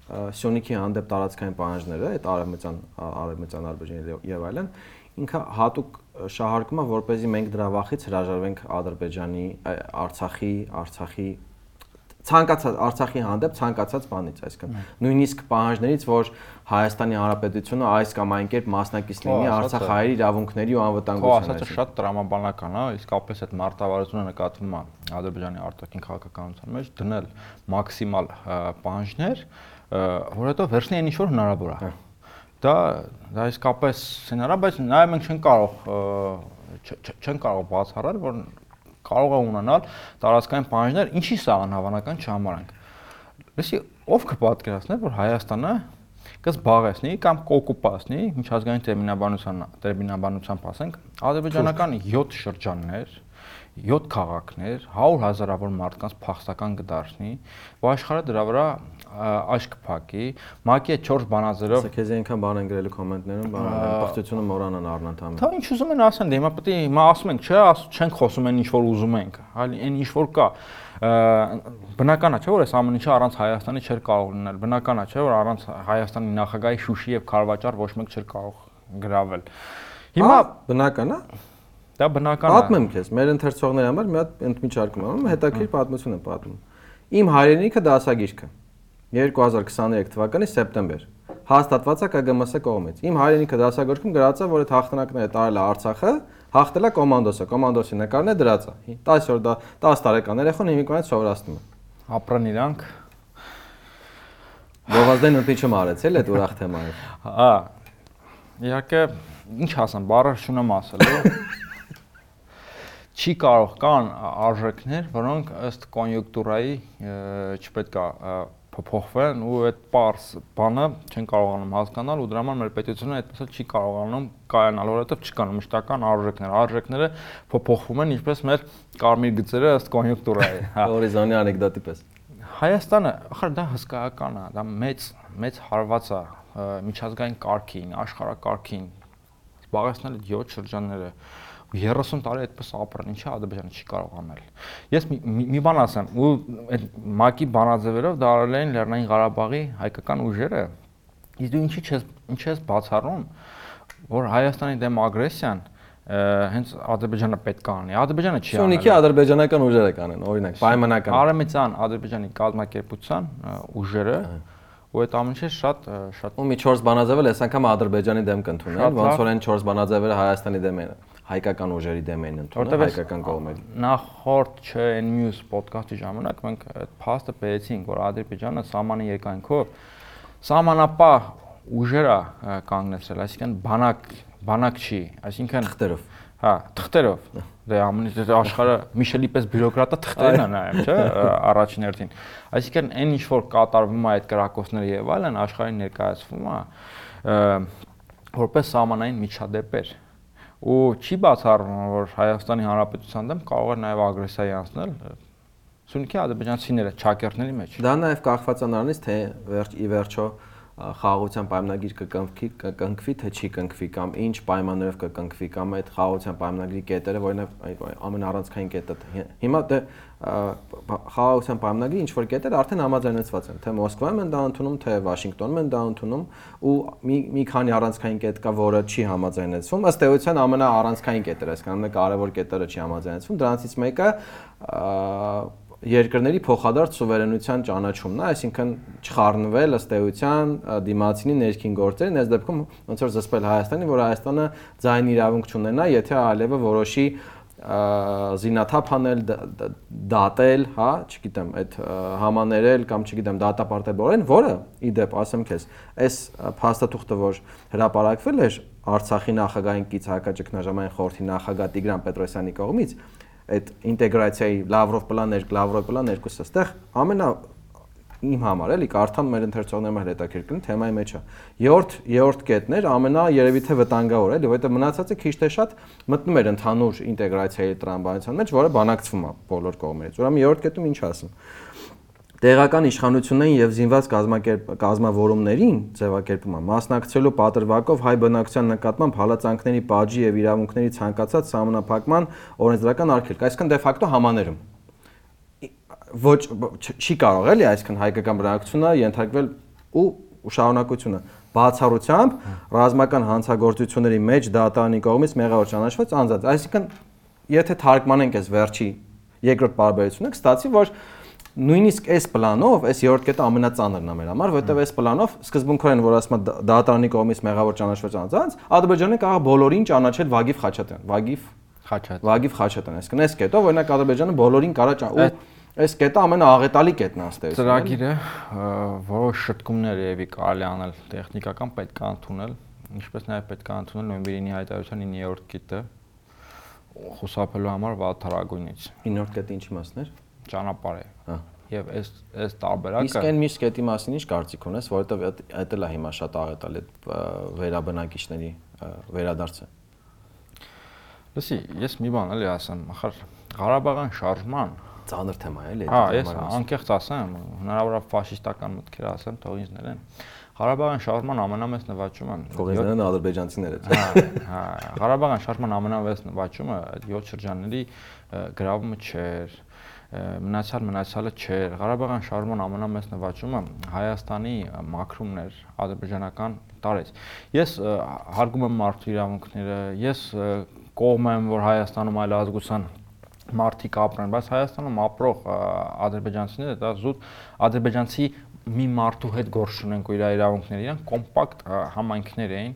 Սյունիքի հանդեպ տարածքային պահանջները, այդ արևմտյան արևմտյան Ադրբեջանի եւ այլն, ինքը հատուկ շահարկում է, որ เป զի մենք դրա վախից հրաժարվենք Ադրբեջանի, Արցախի, Արցախի ցանկացած Արցախի հանդեպ ցանկացած բանից, այսինքն նույնիսկ պահանջներից, որ Հայաստանի Հանրապետությունը այս կամ այն կերպ մասնակից լինի Արցախահայերի իրավունքների ու անվտանգության։ Քո ասածը շատ տրամաբանական է, իսկապես այդ մարտավարությունը նկատվում է Ադրբեջանի արտաքին քաղաքականության մեջ դնել մաքսիմալ պահանջներ, որ հետո վերջնի այն ինչ որ հնարավոր է։ Դա դա իսկապես սցենար է, բայց նաև մենք չենք կարող չեն կարող բացառել, որ կարող է ունենալ տարածքային պահանջներ, ինչի սա անհավանական չհամարանք։ Լսի, ով կպատկերացներ, որ Հայաստանը կզբաղեցնի կամ կօկուպացնի միջազգային տերմինաբանության տերմինաբանությամբ ասենք ադրբեջանական 7 շրջաններ 7 քաղաքներ 100 հազարավոր մարդկանց փախստական կդարձնի, ու աշխարհը դրա վրա աչք կփակի, ՄԱԿ-ի 4 բանաձևով Սա քեզ այնքան բան են գրելու կոմենտներում, բան պղծությունը մոռանան առնանդամը։ Դա ինչ ուզում են ասեն, դե հիմա պետք է հիմա ասում ենք, չէ, չենք խոսում այն ինչ որ ուզում ենք, այլ այն ինչ որ կա բնական է, չէ՞ որ այս ամեն ինչը առանց Հայաստանի չէր կարող լինել։ Բնական է, չէ՞ որ առանց Հայաստանի նախագահի Շուշի եւ Խարվաճար ոչ մեկ չէր կարող գravel։ Հիմա բնական է։ Դա բնական է։ Պատմեմ քեզ, մեր ընթերցողների համար մի հատ ընդմիջարկում եմ, հետաքրիր պատմություն եմ պատմում։ Իմ հայրենիքը դասագիրքը 2023 թվականի սեպտեմբեր հաստատված է ԿԳՄՍ կողմից։ Իմ հայրենիքը դասագրքում գրած է, որ այդ հաղթանակները տարել է Արցախը, հաղթել է կոմանդոսը, կոմանդոսի նկարն է դրած է։ 10 օր դա 10 տարեկան երեխան հիմիկվանից սովորացնում է։ Ապրան իրանք։ Գովազդեն ընդմիջում արեցել այդ ուրախ թեմայով։ Հա։ Իհարկե, ինչ ասեմ, բառը շունեմ ասելու չի կարող կան արժեքներ, որոնք ըստ կոնյունկտուրայի չպետք է փոփոխվեն ու այդ པարս բանը չեն կարողանում հասկանալ ու դրա համար մեր պետությունը այդպես չի կարողանում կայանալ, որովհետև չկան մշտական արժեքներ։ Արժեքները փոփոխվում են ինչպես մեր կարմիր գծերը ըստ կոնյունկտուրայի։ Հա։ *laughs* Հորիզոնի անեկդոտի պես։ Հայաստանը, ախր դա հսկայական է, դա մեծ մեծ հարված է միջազգային կարգին, աշխարհակարգին։ Զբաղեցնել 7 շրջանները 30 տարի այդպես ապրեն, ինչի Ադրբեջանը չի կարող անել։ Ես մի, մի բան ասեմ, ու այդ ՄԱԿ-ի բանաձևերով դարել էին Լեռնային Ղարաբաղի հայկական ուժերը։ Իսկ դու ինչի չես ինչ ես բացառում, որ Հայաստանի դեմ ագրեսիան հենց Ադրբեջանը պետք է անի։ Ադրբեջանը չի անի։ Սյունիքի ադրբեջանական ուժերը կանեն, օրինակ, պայմանական։ Արեմեցյան Ադրբեջանի կազմակերպության ուժերը ու այդ ամենը շատ շատ ու մի 4 բանաձևը այս անգամ Ադրբեջանի դեմ կընդունեն, ոնց որ այն 4 բանաձևերը Հայաստանի դեմ են հայկական ուժերի դեմ են ընդունել հայկական կողմերի։ Նախորդ չէ այն մյուս ոդկասթի ժամանակ մենք այդ փաստը բերեցինք, որ Ադրբեջանը սահմանի երկայնքով սահմանապահ ուժերա կանգնեցրել, այսինքն բանակ բանակ չի, այսինքն թղթերով։ Հա, թղթերով։ Դե ամենից դե աշխարհը Միշելի պես բյուրոկրատը թղթերն է նայում, չէ, առաջին հերթին։ Այսինքն այն ինչ որ կատարվում է այդ կրակոցները եւ այլն աշխարհին ներկայացվում է որպես սահմանային միջադեպեր ու չի բացառվում որ Հայաստանի Հանրապետության դեմ կարող է նաև ագրեսիա անցնել Սունիքի ադրբեջանցիները ճակերտների մեջ։ Դա նաև կախված է նրանից, թե վերջ ի վերջո խաղաղության պայմանագիր կկնքվի, կկնքվի թե չի կնքվի կամ ինչ պայմաններով կկնքվի կամ այդ խաղաղության պայմանագրի կետերը, որոնք ամենառանցքային կետը հիմա դե խաղաղության պայմանագրի ինչ որ կետեր արդեն համաձայնեցված են, թե Մոսկվայում են դա ընդունում, թե Վաշինգտոնում են դա ընդունում ու մի մի քանի առանցքային կետ կա, որը չի համաձայնեցվում։ Ըստ էության ամենաառանցքային կետերը, այսինքն ամենակարևոր կետերը չի համաձայնեցվում։ Դրանցից մեկը երկրների փոխադարձ սուվերենության ճանաչումն է, այսինքն չխառնվել ըստ էության դիմացինի ներքին գործերին, այս դեպքում ոնց որ զսպել Հայաստանի, որ Հայաստանը ձայն իրավունք չունենա, եթե ԱԼԵՎ-ը որոշի զինաթափ անել, դատել, հա, չգիտեմ, այդ համաներել կամ չգիտեմ, դատապարտել, որը ի դեպ ասեմ քեզ, այս փաստաթուղթը, որ հրապարակվել էր Արցախի նախագահային կից հակաճգնաժամային խորհրդի նախագահ Տիգրան Պետրոսյանի կողմից, այդ ինտեգրացիայի Լավրով պլան, Լավրով պլան երկուսը, այստեղ ամենա իմ համար էլի կարդամ մեր ընթերցողների համար հետաքրքրին թեմայի մեջ է։ Երրորդ երրորդ կետներ ամենա երևի թե վտանգավոր էլի, որովհետեւ մնացածը քիչ թե շատ մտնում էր ընդհանուր ինտեգրացիայի տրամաբանության մեջ, որը բանակցվում է բոլոր կողմերից։ Ուրեմն երրորդ կետում ինչ ասում տեղական իշխանություններին եւ զինված կազմակերպ կազմավորումներին ձևակերպումը մասնակցելու պատրվակով հայ բնակության նկատմամբ հալածանքների պատժի եւ իրավունքների ցանկացած համանախապակման օրենսդրական արգելք, այսինքն դե ֆակտո համաներում ոչ չի կարող էլի այսինքն հայկական բնակչությունը ենթարկվել ու շարունակությունը բացառությամբ ռազմական հանցագործությունների մեջ դատարանի կողմից մեղավոր ճանաչված անձանց այսինքն եթե թարգմանենք այս վերջի երկրորդ բարբերությունը կստացի որ նույնիսկ այս պլանով, այս երրորդ կետը ամենածանրն է մեր համար, որովհետև այս պլանով սկզբունքորեն, որ ասում է դատարանի կողմից մեղավոր ճանաչված անձանց, Ադրբեջանը կարող բոլորին ճանաչել Վագիվ Խաչատյան, Վագիվ Խաչատ։ Վագիվ Խաչատյան, այսինքն այս կետով օրինակ Ադրբեջանը բոլորին կարա ու այս կետը ամենաաղետալի կետն է ըստեղ։ Ծրագիրը որոշ շտկումներ եւի կարելի անել տեխնիկական պետք է ընդունել, ինչպես նաեւ պետք է ընդունել նոյեմբերի 9-ի հայտարարության 9-րդ կետը խուսափելու համար վատթարագույնից։ 9-րդ կետը ինչի մասն էր։ Ճանապարհ է։ Հա։ Եվ այս այս տարբերակը Իսկ այն մյուս կետի մասին ինչ կարծիք ունես, որովհետև այդ էլ է հիմա շատ աղետալի վերաբնակիչների վերադարձը։ Լսի, ես մի բան էլի ասեմ, ախր Ղարաբաղյան շարժման ծանր թեմա է, էլի։ Հա, ես անկեղծ ասեմ, հնարավոր է ֆաշիստական մտքեր ասեմ, թող ինձ ներեն։ Ղարաբաղյան շարժման ամենամեծ նվաճումը Կողեզներն ադրբեջանցիները։ Հա, հա, Ղարաբաղյան շարժման ամենամեծ նվաճումը այդ 7 շրջանների գրավումը չէր մնացյալ մնացյալը չէր Ղարաբաղյան շարժման ամենամեծ նվաճումը Հայաստանի մակրումն էր ադրբեջանական տարեց ես հարգում եմ մարդու իրավունքները ես կողմ եմ որ Հայաստանում այլ ազգության մարդիկ ապրեն, բայց Հայաստանում ապրող ադրբեջանցիները դա զուտ ադրբեջանցի մի մարդու հետ գործ ունենք ու իր իրավունքները իրենք կոմպակտ համայնքներ էին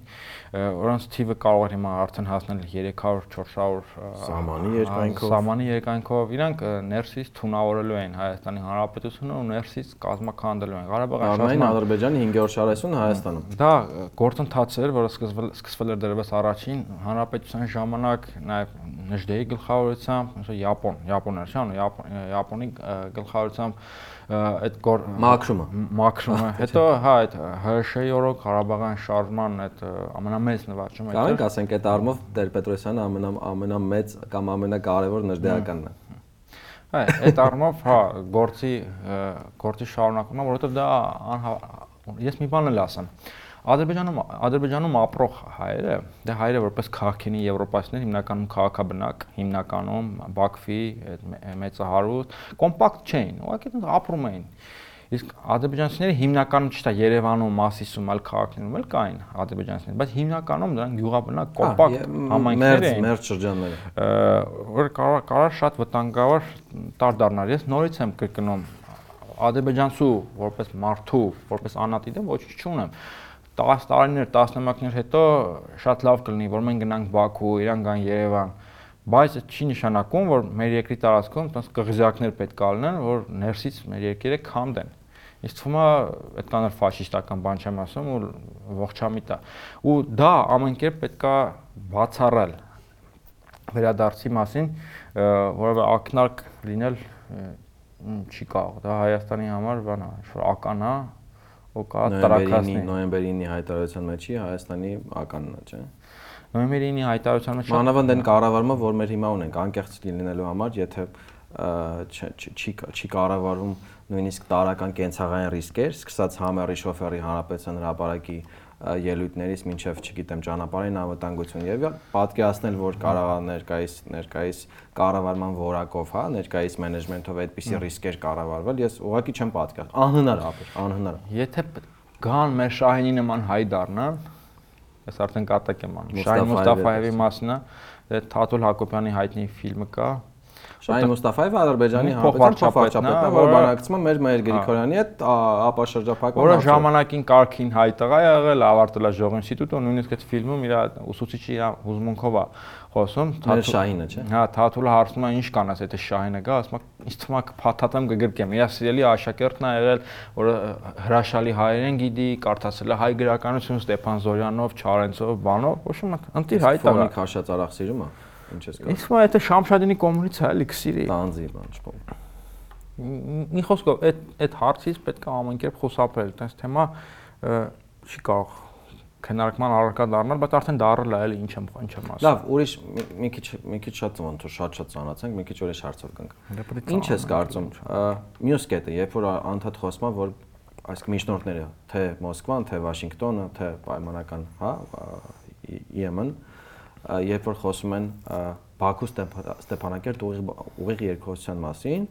որոնց թիվը կարող էր հիմա արդեն հասնել 300-400 սահմանի երկայնքով սահմանի երկայնքով իրանք ներսից թունավորելու էին Հայաստանի Հանրապետությունը ու ներսից կազմակերպելու են Ղարաբաղի շարժման Ադրբեջանի 5-րդ շարասյուն Հայաստանում դա գործընթաց էր որը սկսվել սկսվել էր դեռևս առաջին հանրապետության ժամանակ նաև Նժդեի գլխավորությամբ Յապոն Յապոն էր շան Յապոնի գլխավորությամբ այդ մակրումը մակրումը հետո հա այդ ՀՇ-ի օրոք Ղարաբաղյան շարժման այդ ամենամեծ նվաճումը այդ Կարանք ասենք այդ առումով Տեր-Պետրոսյանը ամենա ամենամեծ կամ ամենակարևոր նժդեականն է Հա այդ առումով հա գործի գործի շարունակումը որովհետև դա ես մի բան էլ ասեմ Ադրբեջանում Ադրբեջանում ապրող հայերը, դե հայերը որպես քաղաքինի եվրոպացիներ հիմնականում քաղաքաբնակ, հիմնականում Բաքվի մեծահարուստ, կոմպակտ չէին, ուղղակի ապրում էին։ Իսկ ադրբեջանցիները հիմնականում է Երևանում, Մասիսում, այլ քաղաքներում էլ կային ադրբեջանցիներ, բայց հիմնականում դրանք գյուղաբնակ կոմպակտ համայնքներ էին։ Մերձ շրջանները։ Որ կարող կարող շատ վտանգավոր տար դառնալ։ Ես նորից եմ կրկնում ադրբեջանցու որպես մարդու, որպես անատի դեմ ոչինչ չունեմ 10 տարիներ, տասնամյակներ հետո շատ լավ կլինի, որ մենք գնանք Բաքու, իրան գան Երևան, բայց չի նշանակում, որ մեր երկրի տարածքում տես կղզյակներ պետք է լինեն, որ ներսից մեր երկիրը քանդեն։ Իսկ թվում է այդքան էլ ֆաշիստական բան չեմ ասում ու ողջամիտ է։ Ու դա ամենքերբ պետք է բացառել վերադարձի մասին, որովհետեւ ակնարկ լինել չի կարող։ Դա Հայաստանի համար բան է, որ ական է, ու կա տրակասնի նոյեմբերի 9-ի հայտարարության մեջի Հայաստանի ականն է, չէ։ Նոյեմբերի 9-ի հայտարարության մեջ մանավանդ այն կառավարումը, որ մեր հիմա ունենք, անկեղծ լինելու համար, եթե չի չի կառավարում նույնիսկ տարական կենցաղային ռիսկեր, սկսած համերի շոֆերի հանրապետության հրապարակի ելույթներից մինչև, չգիտեմ, ճանապարհային անվտանգություն եւ պատկերացնել, որ կարող է ներկայիս ներկայիս կառավարման որակով, հա, ներկայիս մենեջմենթով այդպիսի ռիսկեր կառավարվել, ես ուղղակի չեմ պատկերացնում։ Անհնար է, անհնար Եթե գան մեր Շահինի նման հայ դառնան, ես արդեն կատակ եմ անում։ Շահին Մուստաֆաևի մասն է, դե Թաթուլ Հակոբյանի հայտնի ֆիլմը կա, Շահին Մուստաֆաևը Ադրբեջանի հանրապետության փոխվարչապետն է, որ բանակցում է մեր Մհեր Գրիգորյանի հետ ապա շրջափակման որը ժամանակին կարքին հայ տղա եղել, ավարտել է Ժողովրդի ինստիտուտը, նույնիսկ այդ ֆիլմում իր ուսուցիչի հուզմունքով է խոսում Թաթուլ Շահինը, չէ։ Հա, Թաթուլը հարցնում է ինչ կանաս, եթե Շահինը գա, ասում է, ինձ թվում է փաթաթեմ կգրկեմ։ Իր սիրելի աշակերտն է եղել, որը հրաշալի հայերեն գիտի, կարդացել է հայ գրականություն Ստեփան Զորյանով, Չարենցով, բանով, ոչմ ընտիր հայ տղա։ Ֆոնի քաշած արախ սիրում է։ Ինչ ես կա։ Իսկ մա եթե Շամշադինի կոմունից է, էլի քսիրի։ Տանձի բան չփոփ։ Մի խոսքով այդ այդ հարցից պետք է ամեն կերպ խուսափել, տես թեմա չի կարող քննարկման առարկա դառնալ, բայց արդեն դառել է, էլի ինչ եմ ինչ եմ ասում։ Լավ, ուրիշ մի քիչ մի քիչ շատ ոնց որ շատ-շատ ծանացանք, մի քիչ ուրիշ հարցով գանք։ Ինչ ես կարծում։ Մյուս կետը, երբ որ անդադ խոսում որ այս միջնորդները, թե Մոսկվան, թե Վաշինգտոնը, թե պայմանական, հա, ԵՄ-ն, երբ որ խոսում են Բաքու Ստեփանակերտ ուղիղ երկխոսության մասին,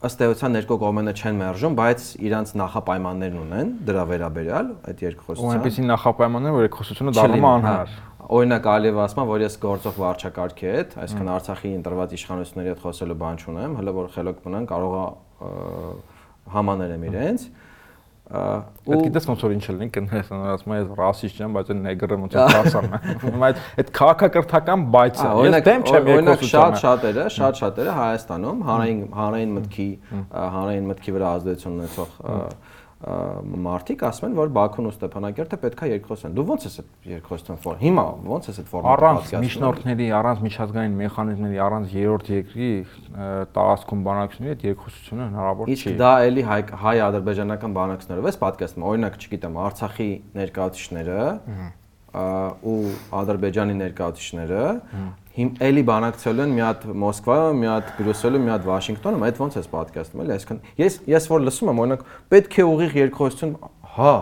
ըստ էության ներկո կողմերը չեն մերժում, բայց իրանց նախապայմաններն ունեն դրա վերաբերյալ այդ երկխոսության։ Ու այնպեսի նախապայմաններ, որ երկխոսությունը դառնում է անհնար։ օրինակ Ալիև ասում է, որ ես գործող վարչակարգի հետ, այսինքն Արցախի ընտրված իշխանությունների հետ խոսելու բան չունեմ, հələ որ խելոք մնան կարող է համաներեմ իրենց ու գիտես ոնց որ ինչ լինի կնես ասում ես ռասիստ չեմ բայց այն նեգրը ոնց որ հասան եմ այդ այդ քաղաքակրթական բայցը ես դեմ չեմ օրինակ շատ շատերը շատ շատերը Հայաստանում հանրային հանրային մտքի հանրային մտքի վրա ազդեցություն ունեցող մարդիկ ասում են, որ Բաքուն ու Ստեփանակերտը պետքա երկխոսեն։ Դու ոնց ես այդ երկխոսություն ֆոր։ Հիմա ոնց ես այդ ֆորմատը առանց միջնորդների, առանց միջազգային մեխանիզմների, առանց երրորդ երկրի տարածքում բանակցությունների այդ երկխոսությունը հնարավոր չի։ Իսկ դա էլի հայ հայ-ադրբեջանական բանակցություններով էս պատկասում։ Օրինակ, չգիտեմ, Արցախի ներկայացուցիչները ու Ադրբեջանի ներկայացուցիչները հիմ էլի բանակցելու են մի հատ Մոսկվայում, մի հատ Բրյուսելում, մի հատ Վաշինգտոնում, այդ ոնց էս պատկասում էլի, այսինքն ես ես որ լսում եմ, օրինակ պետք է ուղիղ երկխոսություն, հա,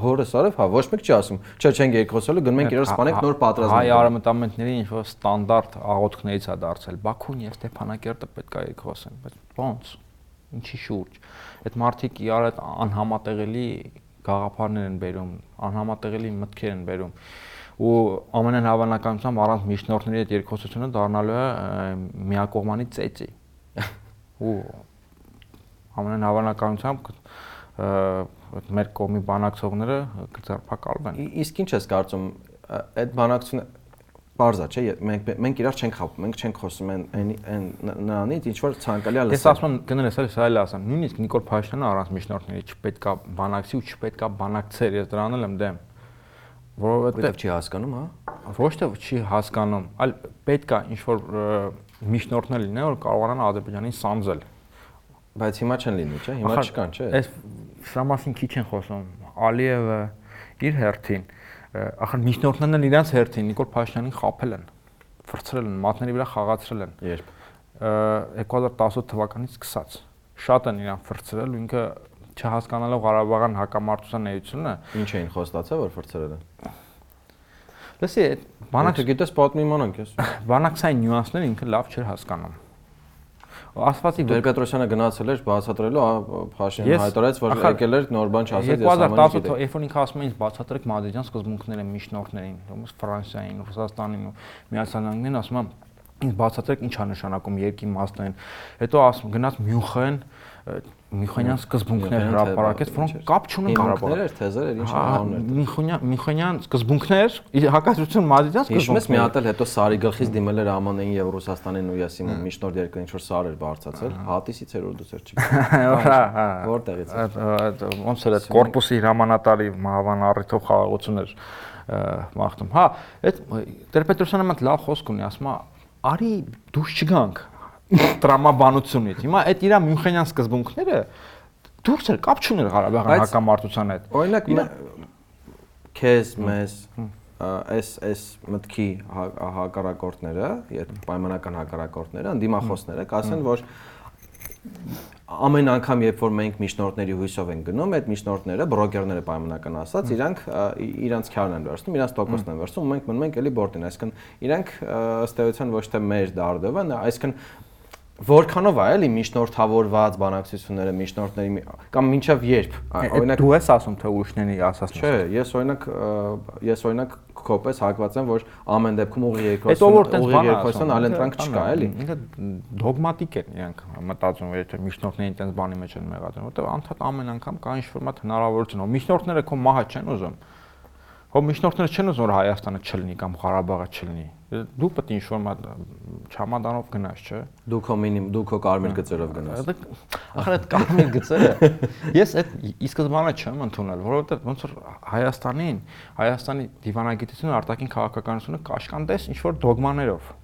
հորս արև, հա, ոչ մեկ չի ասում, չէ, չենք երկխոսելու, գնում ենք իրար սպանենք նոր պատրաստ։ Հայ արմատամենտների ինչ որ ստանդարտ աղոթքներից է դարձել։ Բաքուն եւ Ստեփանակերտը պետք է երկխոսեն, բայց ոնց։ Ինչի շուրջ։ Այդ մարդիկ իրար այդ անհամատեղելի գաղափարներ են բերում, անհամատեղելի մտքեր են բերում ու ամենայն հավանականությամբ առանց միջնորդների այդ երկխոսությունը դառնալու է միակողմանի ծեծի։ *laughs* ու ամենայն հավանականությամբ մեր կողմի բանակցողները կձերբակալվեն։ Իսկ ինչ ես կարծում, այդ բանակցությունը Պարզա, չէ, մենք մենք իրար չենք խափում, մենք չենք խոսում այն այն նրանից, ինչ որ ցանկալի է լսել։ Ես ասում եմ, գներես էլի սա էլ ասեմ, նույնիսկ Նիկոլ Փաշինյանը առանց միջնորդների չպետքա բանակցի ու չպետքա բանակցեր, ես դրան էլ եմ դեմ որովհետև չի հասկանում, հա։ Ոչ թե չի հասկանում, այլ պետք է ինչ որ միջնորդներ լինեն, որ կարողանան Ադրբեջանին սանձել։ Բայց հիմա չեն լինի, չէ՞։ Հիմա չկան, չէ։ Այս սա մասին քիչ են խոսում։ Ալիևը իր հերթին, ախր միջնորդներն են իրենց հերթին Նիկոլ Փաշինյանին խაფել են, վրցրել են, մատների վրա խաղացրել են։ Երբ 2018 թվականից սկսած շատ են իրան վրցրել ու ինքը չհասկանալով Ղարաբաղյան հակամարտության էությունը ինչ էին խոստացել որ ֆրցրել են? Լսի, բանակը գիտես պատմիմանանք ես։ *sighs* Բանակցային նյուանսները ինքը լավ չէր հասկանում։ Ասվածի Տեր Պետրոսյանը գնացել էր բացատրելու, Փաշինյանը հայտարարեց, որ եկել էր նոր բան չասեց, ես ամեն ինչ գիտեմ։ 2018 երբ որ ինքը ասում է ինձ բացատրեք Մադրիդյան սկզբունքները միջնորդներին, ոնց Ֆրանսիային, Ռուսաստանին ու Միացյալ Նահանգներին, ասում եմ ինձ բացատրեք ինչա նշանակում երկի մասնային։ Հետո ասում գնաց Մյունխեն, Միխոնյան սկզբունքներ հրապարակեց, որոնք կապ չունեն Ղարաբաղի։ Հիմքներ, թեզեր, ինչ անուններ։ Միխոնյան Միխոնյան սկզբունքներ, հակասություն Մադրիդյան սկզբունքներ։ Իշմես մի հատ էլ հետո Սարի գլխից դիմել էր ԱՄՆ-ին եւ Ռուսաստանին ու ԵՍ-ին միջնորդ երկրին ինչ որ սար էր բարձացել, հատիսից էր որ դուս էր չգիտեմ։ Հա, հա։ Որտեղից։ Ոնց էր այդ կորպուսի հրամանատարի մահվան առիթով խաղաղություններ մաղթում։ Հա, այդ Տեր-Պետրոսյանը մտ լավ խոսք ունի, ասում է, արի դուրս չգանք տրամաբանությունից։ Հիմա այդ իրա Մյունխենյան սկզբունքները դուրս էր կապ չուներ Ղարաբաղյան հակամարտության հետ։ Օրինակ քեզ մեզ այս այս մտքի հա- հակառակորդները, այդ պայմանական հակառակորդները, անդիմախոսները կասեն, որ ամեն անգամ երբ որ մենք միջնորդների հույսով ենք գնում, այդ միջնորդները, բրոկերները պայմանական ասած, իրանք իրանք քյարն են վերցնում, իրանք տոկոսն են վերցնում, մենք մնում ենք էլի բորտին, այսինքն իրանք ըստ էության ոչ թե մեր դարդով են, այսինքն Որքանով է էլի միջնորդավորված բանակցությունները միջնորդների կամ մինչև երբ օրինակ դու ես ասում թե ուրիշների ասած չէ ես օրինակ ես օրինակ կոպես հակված եմ որ ամեն դեպքում ուղի երկրորդ ուղի երկրորդն այլընտրանք չկա էլի ինքը դոգմատիկ են իրանք մտածում եթե միջնորդներին այդպես բանի մեջ են մեղադրում որտեղ անդադ ամեն անգամ կա ինչ-որ մատ հնարավորություն ո միջնորդները քո մահը չեն ուզում Հո միջնորդները չեն ուզում որ Հայաստանը չլինի կամ Ղարաբաղը չլինի։ Դու պետք է ինչ-որ մատ չամադանով գնաս, չէ։ Դու քո մինիմ, դու քո կարմիր գծերով գնաս։ Ախր այդ կարմիր գծերը *laughs* ես այդ ի սկզբանե չեմ ընդունել, որովհետև ոնց որ Հայաստանին, Հայաստանի դիվանագիտությունը, արտաքին քաղաքականությունը կաշկանդես ինչ-որ դոգմաներով։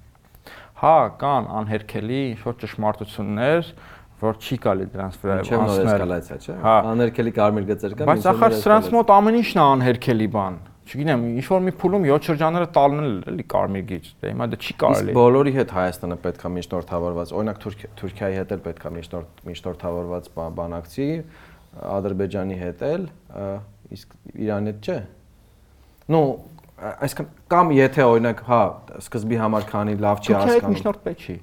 Հա, կան անհերքելի ինչ-որ ճշմարտություններ, որ չի գալի դրանց վրա անցնել։ Չէ՞ նոր էսկալացիա, չէ՞։ հա։ Աներքելի կարմիր գծեր կան։ Բայց ախր սրանց մոտ ամեն ինչն է անհերքելի բան չգիտեմ, ինչ որ մի փուլում 7 շրջանները տալն էլ էլի կարմիր գիծ։ Դե հիմա դա չի կարելի։ Իսկ բոլորի հետ Հայաստանը պետքա միջնորդավորված, օրինակ Թուրքիայի հետ էլ պետքա միջնորդ միջնորդավորված բանակցի, Ադրբեջանի հետ էլ, իսկ Իրանի հետ չէ։ Ну, այսքան կամ եթե օրինակ, հա, սկզբի համար քանի լավ չի հասկանում։ Թուրքիայի միջնորդ պետք չի։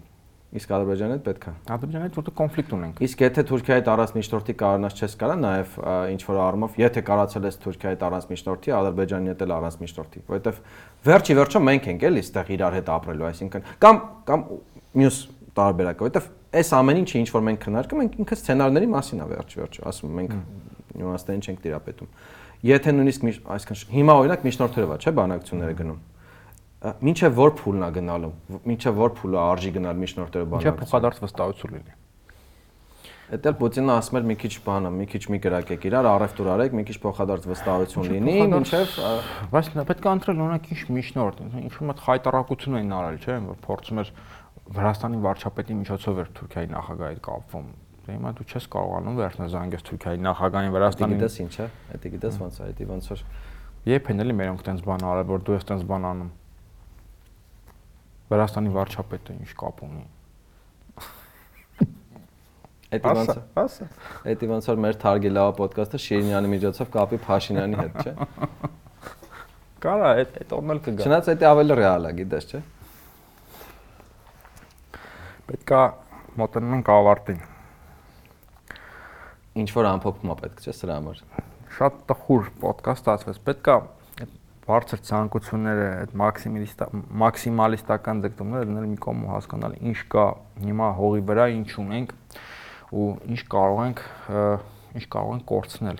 Իսկ Ադրբեջանի հետ պետք է։ Ադրբեջանի հետ որտեղ կոնֆլիկտ ունենք։ Իսկ եթե Թուրքիայի հետ առանց միջնորդի կարողանաս չես կարա նաև ինչ որ առումով, եթե կարացել ես Թուրքիայի հետ առանց միջնորդի, Ադրբեջանի հետ էլ առանց միջնորդի, որովհետև վերջի վերջո մենք ենք էլի ստեղ իրար հետ ապրելու, այսինքն կամ կամ մյուս տարբերակը, որովհետև այս ամեն ինչը ինչ որ մենք քննարկում ենք ինքը սցենարների մասին է վերջ վերջը, ասում մենք նյուանսներին չենք տիրապետում։ Եթե նույնիսկ այսինքն հիմա օրինակ միջնորդերով է, չէ, բանակցությունները գնում Մինչև որ փուլն է գնալու, մինչև որ փուլը արժի գնալ միջնորդերը բանակցություն։ Մինչև փոխադարձ վստահություն լինի։ Էդ էլ Պուտինը ասում էր մի քիչ բանը, մի քիչ մի գրակեք իրար, առևտուր արեք, մի քիչ փոխադարձ վստահություն լինի, մինչև բայց պետք է ընտրել օրինակ ինչ միջնորդ, ինչ որ մոտ խայտարակություն էին արել, չէ՞, որ փորձում էր Վրաստանի վարչապետի միջոցով էր Թուրքիայի նախագահի կապվում։ Դե հիմա դու չես կարողանում վերցնել զանգես Թուրքիայի նախագահային Վրաստանի։ Գիտես ինչ է, դա գիտես ոնց է, դա ոնց որ Երբ են էլի մերոնք տենց բան արել, որ դու ես տենց բան անում։ Վրաստանի վարչապետը ինչ կապ ունի։ Էդի ոնց Ասա։ Էդի ոնց որ մեր Թարգելավա ոդկասթը Շիրինյանի միջոցով կապի Փաշինյանի հետ, չէ։ Կարա, այդ այդ օրնել կգա։ Չնայած դա ավելի ռեալ է, գիտես, չէ։ Պետքա մոտենում ենք ավարտին։ Ինչ որ ամփոփում է պետք, չէ, սրա համար։ Շատ տխուր ոդկաստ ստացվեց։ Պետքա բարձր ցանկությունները, այդ մաքսիմալիստա մաքսիմալիստական ձգտումները դնել մի կողմ ու հասկանալ ինչ կա հիմա հողի վրա, ինչ ունենք ու ինչ կարող ենք ինչ կարող ենք կորցնել։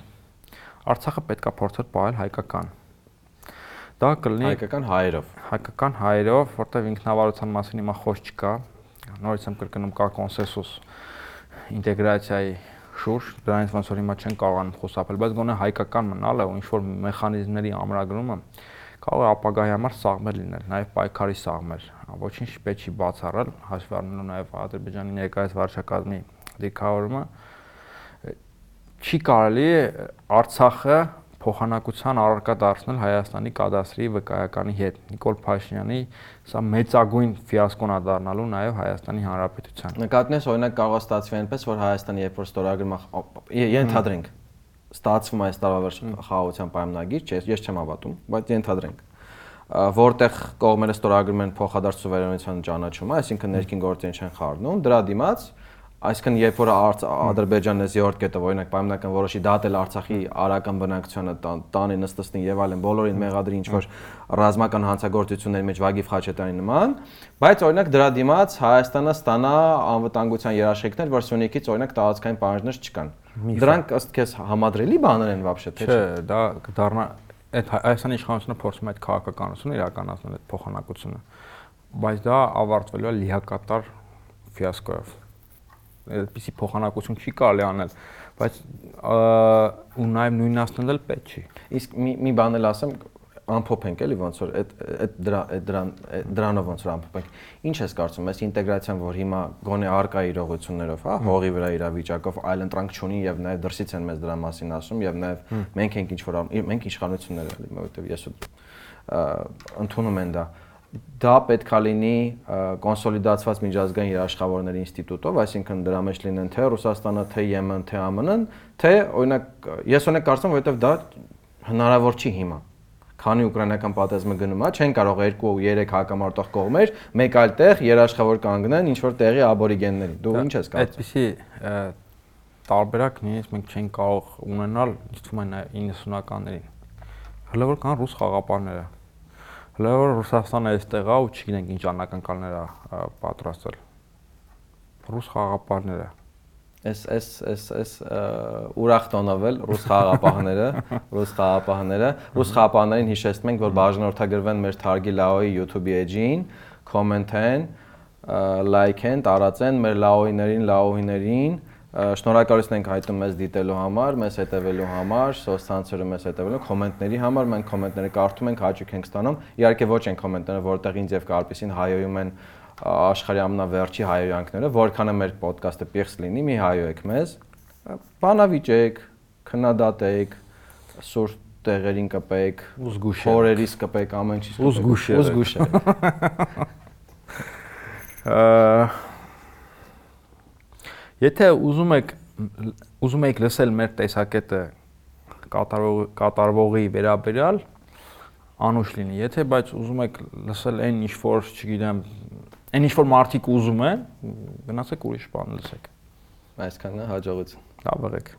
Արցախը պետքա փորձել պահել հայկական։ Դա կլինի հայկական հայերով։ Հայկական հայերով, որտեղ ինքնավարության մասին հիմա խոսք չկա։ Նորից եմ կրկնում կա կոնսենսուս ինտեգրացիայի շուրջ, դրանից ոնց որ հիմա չեն կարողանում խոսապել, բայց գոնե հայկական մնալը ու ինչ որ մեխանիզմների ամրագրումը կարող է ապագայի համար սաղմեր լինել, նաև պայքարի սաղմեր։ Ոչինչ պետք չի բացառել, հաշվի առնելով նաև Ադրբեջանի ներկայիս վարչակազմի դիրքավորումը չի կարելի Արցախը փոխանակության առարկա դարձնել Հայաստանի կադաստրի վկայականի հետ։ Նիկոլ Փաշինյանի սա մեծագույն ֆիասկոն է դառնալու նաև Հայաստանի Հանրապետության։ Նկատնես օրինակ կարող է ստացվի այնպես, որ Հայաստանը երբ որ ստորագրում է ենթադրենք ստացվում է այս տարվա վերջ խաղաղության պայմանագիր, չէ, ես չեմ հավատում, բայց ենթադրենք որտեղ կողմերը ստորագրում են փոխադարձ սուվերենության ճանաչումը, այսինքն ներքին գործերին չեն խառնում, դրա դիմաց Այսինքն երբ որ Ադրբեջանն էս երրորդ կետը օրինակ պայմանական որոշի դատել Արցախի արական բնակչությանը տանի նստստին եւ այլն բոլորին մեղադրի ինչ որ ռազմական հանցագործությունների մեջ Վագիվ Խաչատյանի նման, բայց օրինակ դրա դիմաց Հայաստանը ստանա անվտանգության երաշխիքներ, որ Սյունիքից օրինակ տարածքային պահանջներ չկան։ Դրանք ըստ քեզ համադրելի բաներ են вообще թե չէ։ Չէ, դա կդառնա այդ Հայաստանի իշխանությունը փորձում է այդ քաղաքականությունը իրականացնել այդ փոխանակությունը, բայց դա ավարտվելու է լիակատար ֆիասկոյով այդպիսի փոխանակություն չի կարելի անել, բայց ու նաև նույնացնել էլ պետք չի։ Իսկ մի մի բան էլ ասեմ, ամփոփենք էլի ոնց որ այդ այդ դրա այդ դրան դրանով ոնց որ ամփոփենք։ Ինչ ես կարծում, այս ինտեգրացիան, որ հիմա գոնե արկա իրողություններով, հա, հողի վրա իրավիճակով այլ ընտրանք չունի եւ նաեւ դրսից են մեզ դրա մասին ասում եւ նաեւ մենք ենք ինչ որ մենք իշխանություններ էլի, որովհետեւ ես ընդունում են դա դա պետքա լինի կոնսոլիդացված միջազգային երաշխավորների ինստիտուտով, այսինքն դրա մեջ լինեն թե Ռուսաստանը, թե ԵՄ-ն, թե ԱՄՆ-ն, թե օրինակ ես օրինակ կարծում որովհետև դա հնարավոր չի հիմա քանի ուկրաինական պատերազմը գնում է, չեն կարող 2-3 հակամարտող կողմեր մեկ այլ տեղ երաշխավոր կանգնեն ինչ որ տեղի աբորիգենների։ Դու ինչ ես կարծում։ Այդպիսի տարբերակ նույնիսկ մենք չենք կարող ունենալ, ինչ թվում է 90-ականներին։ Հələ որ կան ռուս խաղապարները, Հələ որ Ռուսաստանը այստեղ է ու չգիտենք ինչ անակնկալներ է պատրաստել։ Ռուս խաղապարները Էս էս էս էս ուրախ տոնավել ռուս խաղապահները, *laughs* ռուս խաղապահները, ռուս խաղապահներին հիշեցնում ենք, որ բաժանորդագրվեն մեր Թարգի Լաոյի YouTube էջին, կոմենթեն, լայքեն, տարածեն մեր լաոյիներին, լաոյիներին, Շնորհակալություն ենք հայտնում մեզ դիտելու համար, մեզ հետևելու համար, սոցցանցերը մեզ հետևելու, կոմենտների համար, մենք կոմենտները կարդում ենք, հաճույք ենք ստանում։ Իհարկե ոչ են կոմենտները, որտեղ ինձ եւ Կարպիսին հայոյում են աշխարհի ամենավերջի հայոյանքները, որքան է մեր ոդկասթը պիղծ լինի, մի հայոյեք մեզ։ Բանավիճեք, քննադատեք, սուր տեղերին կպեք, ուզգուշ օրերից կպեք, ամեն ինչից Ուզգուշ է։ Ուզգուշ է։ *laughs* *laughs* Եթե ուզում եք ուզում եք լսել մեր տեսակետը կատարվող կատարվողի վերաբերյալ անուշ լինի։ Եթե բայց ուզում եք լսել այն ինչ որ, չգիտեմ, Այն ինչ որ մարդիկ ուզում են, գնացեք ուրիշ բան լսեք։ Այսքանն է հաջողություն։ Լավ եղեք։